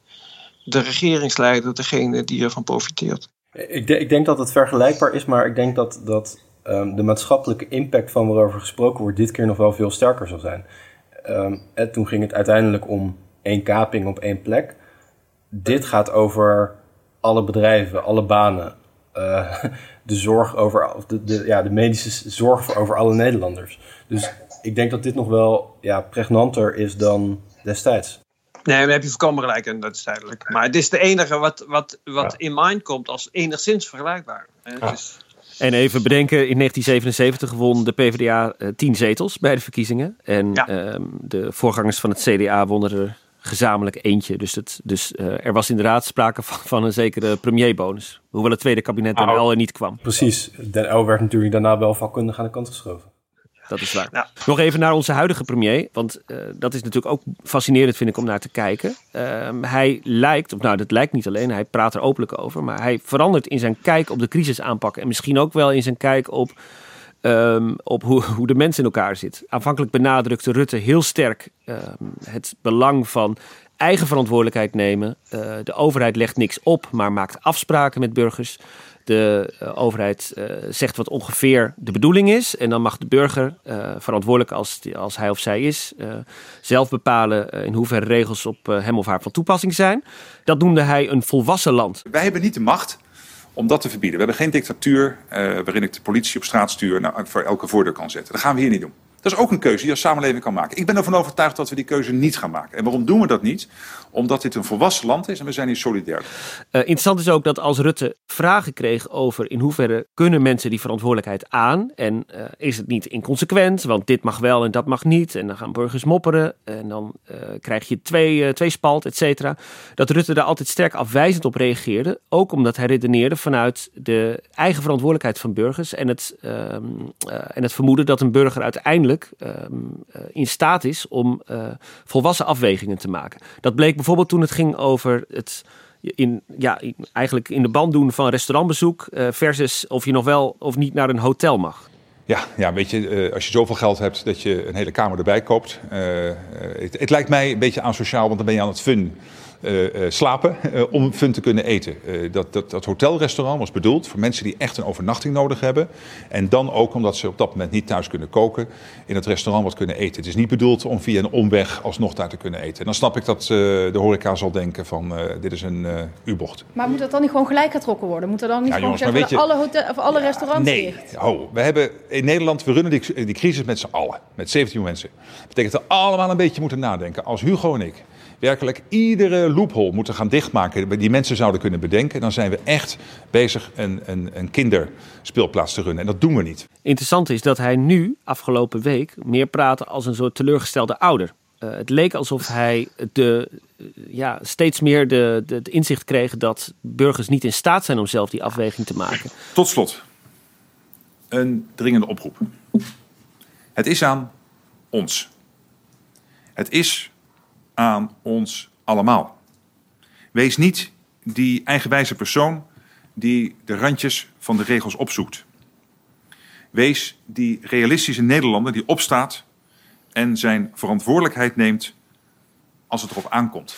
de regeringsleider degene die ervan profiteert. Ik, ik denk dat het vergelijkbaar is, maar ik denk dat, dat um, de maatschappelijke impact van waarover gesproken wordt dit keer nog wel veel sterker zal zijn. Um, en toen ging het uiteindelijk om één kaping op één plek. Dit gaat over alle bedrijven, alle banen, uh, [laughs] de zorg over de, de, ja, de medische zorg over alle Nederlanders. Dus ik denk dat dit nog wel ja, pregnanter is dan destijds. Nee, daar heb je voorkomen gelijk en dat is duidelijk. Maar het is de enige wat, wat, wat in mind komt als enigszins vergelijkbaar. En even bedenken, in 1977 won de PvdA uh, tien zetels bij de verkiezingen. En ja. uh, de voorgangers van het CDA wonnen er gezamenlijk eentje. Dus, het, dus uh, er was inderdaad sprake van, van, een zekere premierbonus. Hoewel het tweede kabinet er wel niet kwam. Precies. Den L werd natuurlijk daarna wel vakkundig aan de kant geschoven dat is waar. Ja. Nog even naar onze huidige premier. Want uh, dat is natuurlijk ook fascinerend, vind ik, om naar te kijken. Uh, hij lijkt, of nou, dat lijkt niet alleen, hij praat er openlijk over. Maar hij verandert in zijn kijk op de crisis aanpakken. En misschien ook wel in zijn kijk op, um, op hoe, [laughs] hoe de mens in elkaar zit. Aanvankelijk benadrukte Rutte heel sterk um, het belang van eigen verantwoordelijkheid nemen. Uh, de overheid legt niks op, maar maakt afspraken met burgers. De uh, overheid uh, zegt wat ongeveer de bedoeling is. En dan mag de burger, uh, verantwoordelijk als, als hij of zij is, zelf bepalen in hoeverre regels op hem of haar van toepassing zijn. Dat noemde hij een volwassen land. Wij hebben niet de macht om dat te verbieden. We hebben geen dictatuur waarin ik de politie op straat stuur nou, voor elke voordeur kan zetten. Dat gaan we hier niet doen. Dat is ook een keuze die je als samenleving kan maken. Ik ben ervan overtuigd dat we die keuze niet gaan maken. En waarom doen we dat niet? Omdat dit een volwassen land is en we zijn hier solidair. Uh, interessant is ook dat als Rutte vragen kreeg over in hoeverre kunnen mensen die verantwoordelijkheid aan en uh, is het niet inconsequent, want dit mag wel en dat mag niet en dan gaan burgers mopperen en dan uh, krijg je twee, twee spalt, et cetera. Dat Rutte daar altijd sterk afwijzend op reageerde, ook omdat hij redeneerde vanuit de eigen verantwoordelijkheid van burgers en het, ehm, en het vermoeden dat een burger uiteindelijk um, in staat is om volwassen afwegingen te maken. Dat bleek bijvoorbeeld toen het ging over het in, ja, eigenlijk in de band doen van restaurantbezoek uh, versus of je nog wel of niet naar een hotel mag. Ja, ja, weet je, als je zoveel geld hebt dat je een hele kamer erbij koopt. Het, het, lijkt mij een beetje asociaal, want dan ben je aan het fun. Uh, uh, slapen uh, om fun te kunnen eten. dat, dat, dat hotelrestaurant was bedoeld voor mensen die echt een overnachting nodig hebben. En dan ook omdat ze op dat moment niet thuis kunnen koken, in het restaurant wat kunnen eten. Het is niet bedoeld om via een omweg alsnog daar te kunnen eten. En dan snap ik dat de horeca zal denken van dit is een U-bocht. Maar moet dat dan niet gewoon gelijk getrokken worden? Moet er dan niet ja, gewoon jongens, zeggen, alle, hotel, of alle ja, restaurants nee. dicht? Oh, we hebben in Nederland, we runnen die, die crisis met z'n allen. Met 17 mensen. Dat betekent dat we allemaal een beetje moeten nadenken. Als Hugo en ik werkelijk iedere loophole moeten gaan dichtmaken die mensen zouden kunnen bedenken, dan zijn we echt bezig een, een, een kinderspeelplaats te runnen. En dat doen we niet. Interessant is dat hij nu, afgelopen week, meer praatte als een soort teleurgestelde ouder. Uh, het leek alsof hij de, uh, ja, steeds meer de, de, de, inzicht kreeg dat burgers niet in staat zijn om zelf die afweging te maken. Tot slot, een dringende oproep. Het is aan ons. Het is aan ons allemaal. Wees niet die eigenwijze persoon die de randjes van de regels opzoekt. Wees die realistische Nederlander die opstaat en zijn verantwoordelijkheid neemt als het erop aankomt.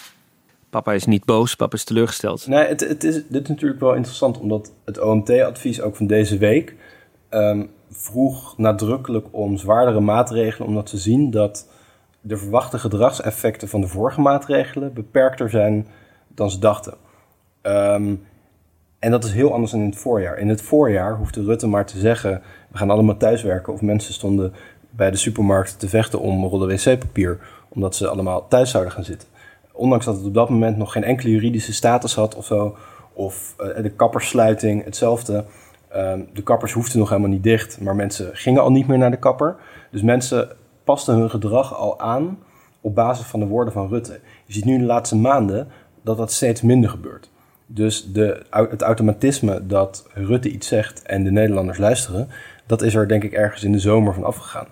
Papa is niet boos, papa is teleurgesteld. Nee, het, het is, dit is natuurlijk wel interessant, omdat het OMT-advies ook van deze week um, vroeg nadrukkelijk om zwaardere maatregelen, omdat ze zien dat de verwachte gedragseffecten van de vorige maatregelen beperkter zijn dan ze dachten. Um, en dat is heel anders dan in het voorjaar. In het voorjaar hoefde Rutte maar te zeggen: we gaan allemaal thuiswerken. Of mensen stonden bij de supermarkt te vechten om rollen wc-papier, omdat ze allemaal thuis zouden gaan zitten. Ondanks dat het op dat moment nog geen enkele juridische status had of zo, of uh, de kapperssluiting hetzelfde. Ehm, de kappers hoefden nog helemaal niet dicht, maar mensen gingen al niet meer naar de kapper. Dus mensen pasten hun gedrag al aan op basis van de woorden van Rutte. Je ziet nu de laatste maanden dat dat steeds minder gebeurt. Dus de, het automatisme dat Rutte iets zegt en de Nederlanders luisteren, dat is er denk ik ergens in de zomer van afgegaan.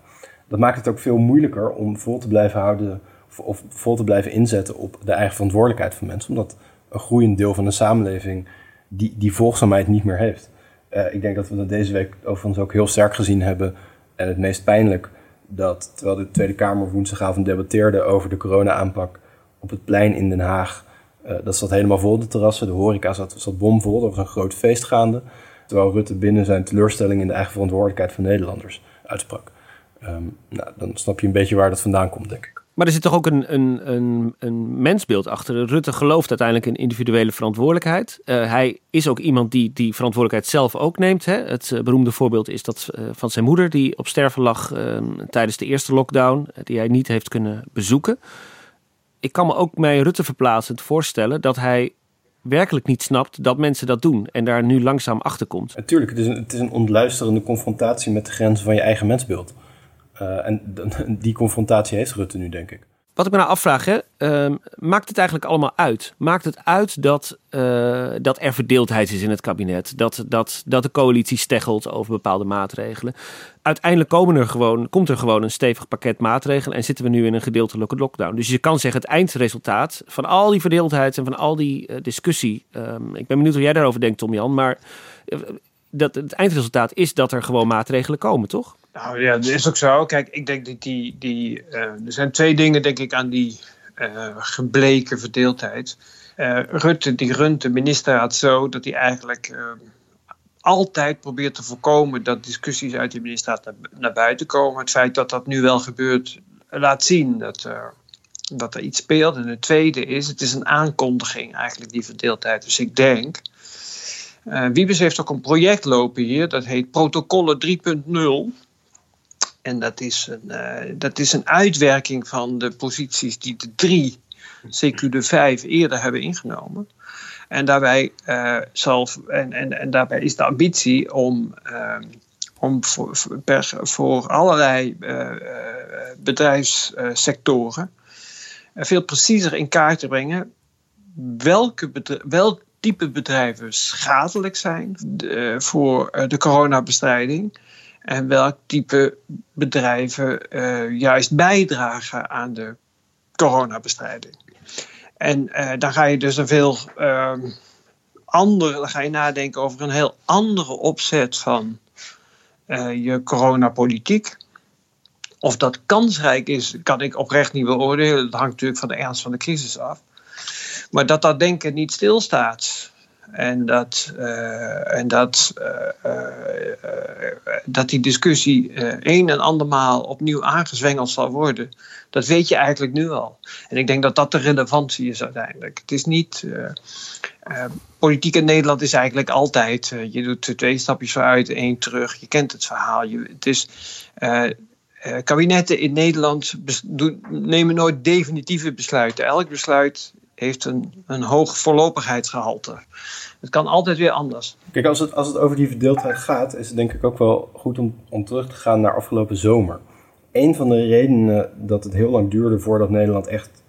Dat maakt het ook veel moeilijker om vol te blijven houden of vol te blijven inzetten op de eigen verantwoordelijkheid van mensen, omdat een groeiend deel van de samenleving die, die volgzaamheid niet meer heeft. Uh, ik denk dat we dat deze week overigens ook heel sterk gezien hebben. En het meest pijnlijk dat terwijl de Tweede Kamer woensdagavond debatteerde over de corona-aanpak op het plein in Den Haag, uh, dat zat helemaal vol de terrassen. De horeca zat, zat bomvol, er was een groot feest gaande. Terwijl Rutte binnen zijn teleurstelling in de eigen verantwoordelijkheid van Nederlanders uitsprak. Um, nou, dan snap je een beetje waar dat vandaan komt, denk ik. Maar er zit toch ook een, een, een, een mensbeeld achter. Rutte gelooft uiteindelijk in individuele verantwoordelijkheid. Uh, hij is ook iemand die die verantwoordelijkheid zelf ook neemt. Hè. Het uh, beroemde voorbeeld is dat uh, van zijn moeder, die op sterven lag ehm, tijdens de eerste lockdown, die hij niet heeft kunnen bezoeken. Ik kan me ook mij Rutte verplaatsend voorstellen dat hij werkelijk niet snapt dat mensen dat doen en daar nu langzaam achter komt. Natuurlijk, het is een, het is een ontluisterende confrontatie met de grenzen van je eigen mensbeeld. Uh, en [laughs] die confrontatie heeft Rutte nu, denk ik. Wat ik me nou afvraag, hè, uh, maakt het eigenlijk allemaal uit? Maakt het uit dat, uh, dat er verdeeldheid is in het kabinet? Dat, dat, dat de coalitie steggelt over bepaalde maatregelen? Uiteindelijk komen er gewoon, komt er gewoon een stevig pakket maatregelen en zitten we nu in een gedeeltelijke lockdown. Dus je kan zeggen, het eindresultaat van al die verdeeldheid en van al die uh, discussie. Um, ik ben benieuwd hoe jij daarover denkt, Tom Jan. Maar dat, het eindresultaat is dat er gewoon maatregelen komen, toch? Nou ja, dat is ook zo. Kijk, ik denk dat die. die uh, er zijn twee dingen, denk ik, aan die uh, gebleken verdeeldheid. Uh, Rutte, die runt de ministerraad zo dat hij eigenlijk altijd probeert te voorkomen dat discussies uit die ministerraad naar, buiten komen. Het feit dat dat nu wel gebeurt, laat zien dat, dat er iets speelt. En het tweede is, het is een aankondiging, eigenlijk, die verdeeldheid. Dus ik denk. Wiebes heeft ook een project lopen hier, dat heet Protocollen 3.0. En dat is, een, uh, dat is een uitwerking van de posities die de drie, CQ de vijf, eerder hebben ingenomen. En daarbij, uh, zal, en, en, en daarbij is de ambitie om, uh, om voor, per, voor allerlei bedrijfssectoren veel preciezer in kaart te brengen welke welk type bedrijven schadelijk zijn voor de coronabestrijding en welk type bedrijven uh, juist bijdragen aan de coronabestrijding. En uh, dan ga je dus een veel uh, andere, dan ga je nadenken over een heel andere opzet van uh, je coronapolitiek. Of dat kansrijk is, kan ik oprecht niet beoordelen. Dat hangt natuurlijk van de ernst van de crisis af. Maar dat dat denken niet stilstaat. En dat, uh, en dat, uh, uh, dat die discussie een en andermaal opnieuw aangezwengeld zal worden, dat weet je eigenlijk nu al. En ik denk dat dat de relevantie is uiteindelijk. Het is niet. politiek in Nederland is eigenlijk altijd. je doet twee stapjes vooruit, één terug. Je kent het verhaal. Je, het is. kabinetten in Nederland nemen nooit definitieve besluiten. Elk besluit heeft een, een hoog voorlopigheidsgehalte. Het kan altijd weer anders. Kijk, als het, als het over die verdeeldheid gaat, is het denk ik ook wel goed om, om terug te gaan naar afgelopen zomer. Een van de redenen dat het heel lang duurde voordat Nederland echt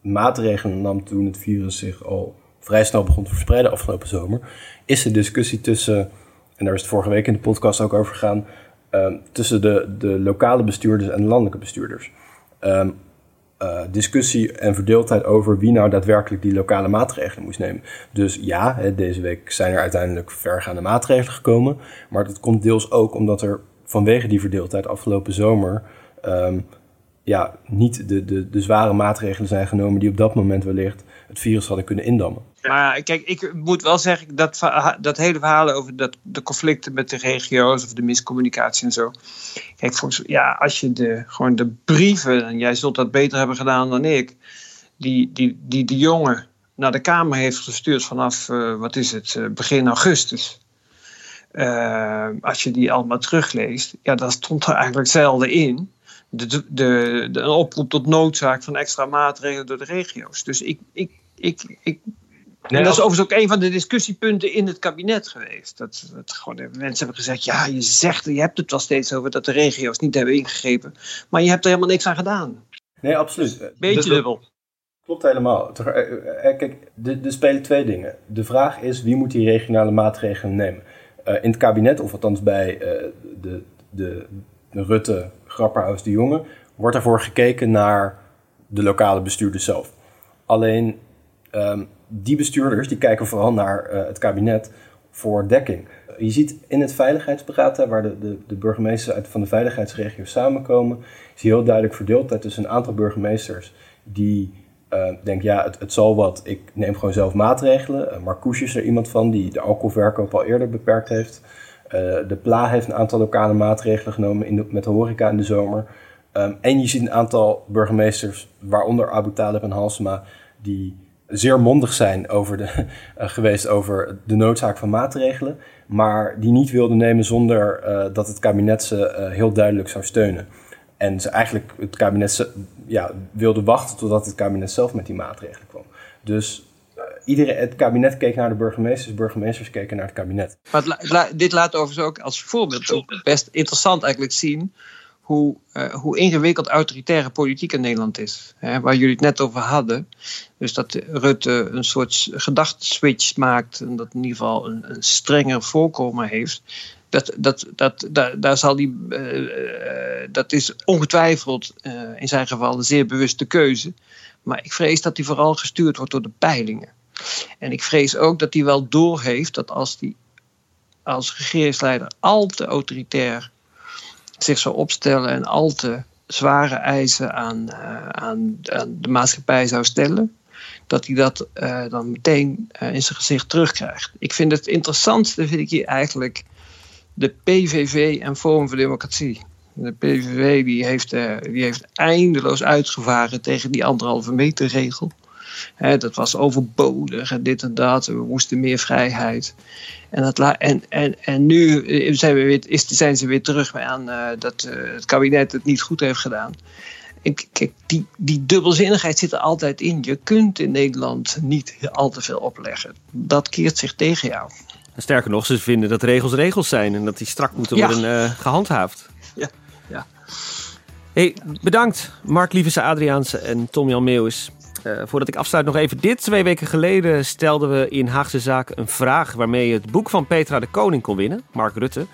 maatregelen nam toen het virus zich al vrij snel begon te verspreiden afgelopen zomer, is de discussie tussen, en daar is het vorige week in de podcast ook over gegaan, uh, tussen de, de lokale bestuurders en de landelijke bestuurders. Um, uh, discussie en verdeeldheid over wie nou daadwerkelijk die lokale maatregelen moest nemen. Dus ja, hè, deze week zijn er uiteindelijk vergaande maatregelen gekomen. Maar dat komt deels ook omdat er vanwege die verdeeldheid afgelopen zomer um, ja, niet de, de, de zware maatregelen zijn genomen die op dat moment wellicht het virus hadden kunnen indammen. Maar kijk, ik moet wel zeggen dat dat hele verhaal over dat, de conflicten met de regio's of de miscommunicatie en zo. Kijk, volgens, ja, als je de, gewoon de brieven, en jij zult dat beter hebben gedaan dan ik, die, die, die de jongen naar de Kamer heeft gestuurd vanaf, uh, wat is het, uh, begin augustus. uh, als je die allemaal terugleest, ja, dan stond er eigenlijk zelden in. De, de, de, een oproep tot noodzaak van extra maatregelen door de regio's. Dus ik, ik, ik, ik en dat is overigens ook een van de discussiepunten in het kabinet geweest. Dat, dat gewoon, mensen hebben gezegd: ja, je zegt, je hebt het wel steeds over dat de regio's niet hebben ingegrepen. Maar je hebt er helemaal niks aan gedaan. Nee, absoluut. Beetje dubbel. Klopt helemaal. Eh, eh, kijk, er spelen twee dingen. De vraag is: wie moet die regionale maatregelen nemen? Uh, in het kabinet, of althans bij uh, de, de, de, Rutte, Grapperhaus, de Jonge, wordt ervoor gekeken naar de lokale bestuurders zelf. Alleen um, die bestuurders die kijken vooral naar uh, het kabinet voor dekking. Je ziet in het veiligheidsberaad, waar de, de, de burgemeesters uit van de veiligheidsregio samenkomen, is heel duidelijk verdeeldheid tussen een aantal burgemeesters die uh, denken, ja, het, het zal wat, ik neem gewoon zelf maatregelen. Uh, is er iemand van die de alcoholverkoop al eerder beperkt heeft. Uh, de PLA heeft een aantal lokale maatregelen genomen in met de horeca in de zomer. Um, en je ziet een aantal burgemeesters, waaronder Abu Talib en Halsema, die zeer mondig zijn over de, uh, [laughs] geweest over de noodzaak van maatregelen, maar die niet wilden nemen zonder uh, dat het kabinet ze heel duidelijk zou steunen. En ze eigenlijk het kabinet ja, wilde wachten totdat het kabinet zelf met die maatregelen kwam. Dus iedereen, het kabinet keek naar de burgemeesters, burgemeesters keken naar het kabinet. Maar dit laat overigens ook als voorbeeld ook best interessant eigenlijk zien hoe, uh, hoe ingewikkeld autoritaire politiek in Nederland is. Hè, waar jullie het net over hadden. Dus dat Rutte een soort gedachteswitch maakt. En dat in ieder geval een, een strenger voorkomen heeft. Dat, dat, dat, daar, daar zal die, uh, dat is ongetwijfeld uh, in zijn geval een zeer bewuste keuze. Maar ik vrees dat hij vooral gestuurd wordt door de peilingen. En ik vrees ook dat hij wel doorheeft dat als hij als regeringsleider al te autoritair zich zou opstellen en al te zware eisen aan, uh, aan, de maatschappij zou stellen, dat hij dat uh, dan meteen uh, in zijn gezicht terugkrijgt. Ik vind het interessantste, vind ik hier eigenlijk de PVV en Forum voor Democratie. De PVV die heeft, die heeft eindeloos uitgevaren tegen die anderhalve meter regel. Hè, dat was overbodig en dit en dat. We moesten meer vrijheid. En, dat en, en, en nu zijn, we weer, is, zijn ze weer terug aan uh, dat uh, het kabinet het niet goed heeft gedaan. En kijk, die, die dubbelzinnigheid zit er altijd in. Je kunt in Nederland niet al te veel opleggen. Dat keert zich tegen jou. En sterker nog, ze vinden dat regels regels zijn en dat die strak moeten ja. worden uh, gehandhaafd. Ja, ja. Hey, bedankt Mark Lievese Adriaanse en Tom Jan Meeuwis. Uh, voordat ik afsluit nog even dit. Twee weken geleden stelden we in Haagse Zaken een vraag waarmee je het boek van Petra de Koning kon winnen, Mark Rutte.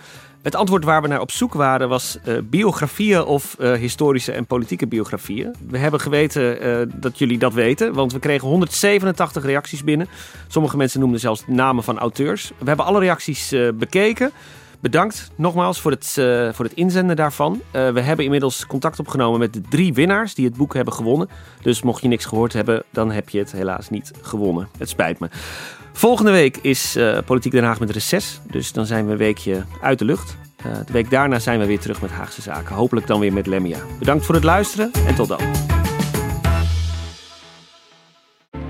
Het antwoord waar we naar op zoek waren was uh, biografieën of uh, historische en politieke biografieën. We hebben geweten dat jullie dat weten, want we kregen 187 reacties binnen. Sommige mensen noemden zelfs namen van auteurs. We hebben alle reacties bekeken. Bedankt nogmaals voor het, uh, voor het inzenden daarvan. Uh, we hebben inmiddels contact opgenomen met de drie winnaars die het boek hebben gewonnen. Dus mocht je niks gehoord hebben, dan heb je het helaas niet gewonnen. Het spijt me. Volgende week is uh, Politiek Den Haag met reces. Dus dan zijn we een weekje uit de lucht. de week daarna zijn we weer terug met Haagse Zaken. Hopelijk dan weer met Lemmia. Bedankt voor het luisteren en tot dan.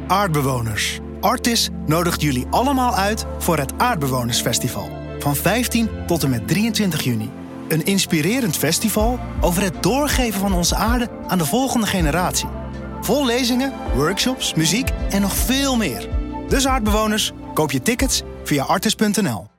Aardbewoners. Artis nodigt jullie allemaal uit voor het Aardbewonersfestival van 15 tot en met 23 juni. Een inspirerend festival over het doorgeven van onze aarde aan de volgende generatie. Vol lezingen, workshops, muziek en nog veel meer. Dus aardbewoners, koop je tickets via artis.nl.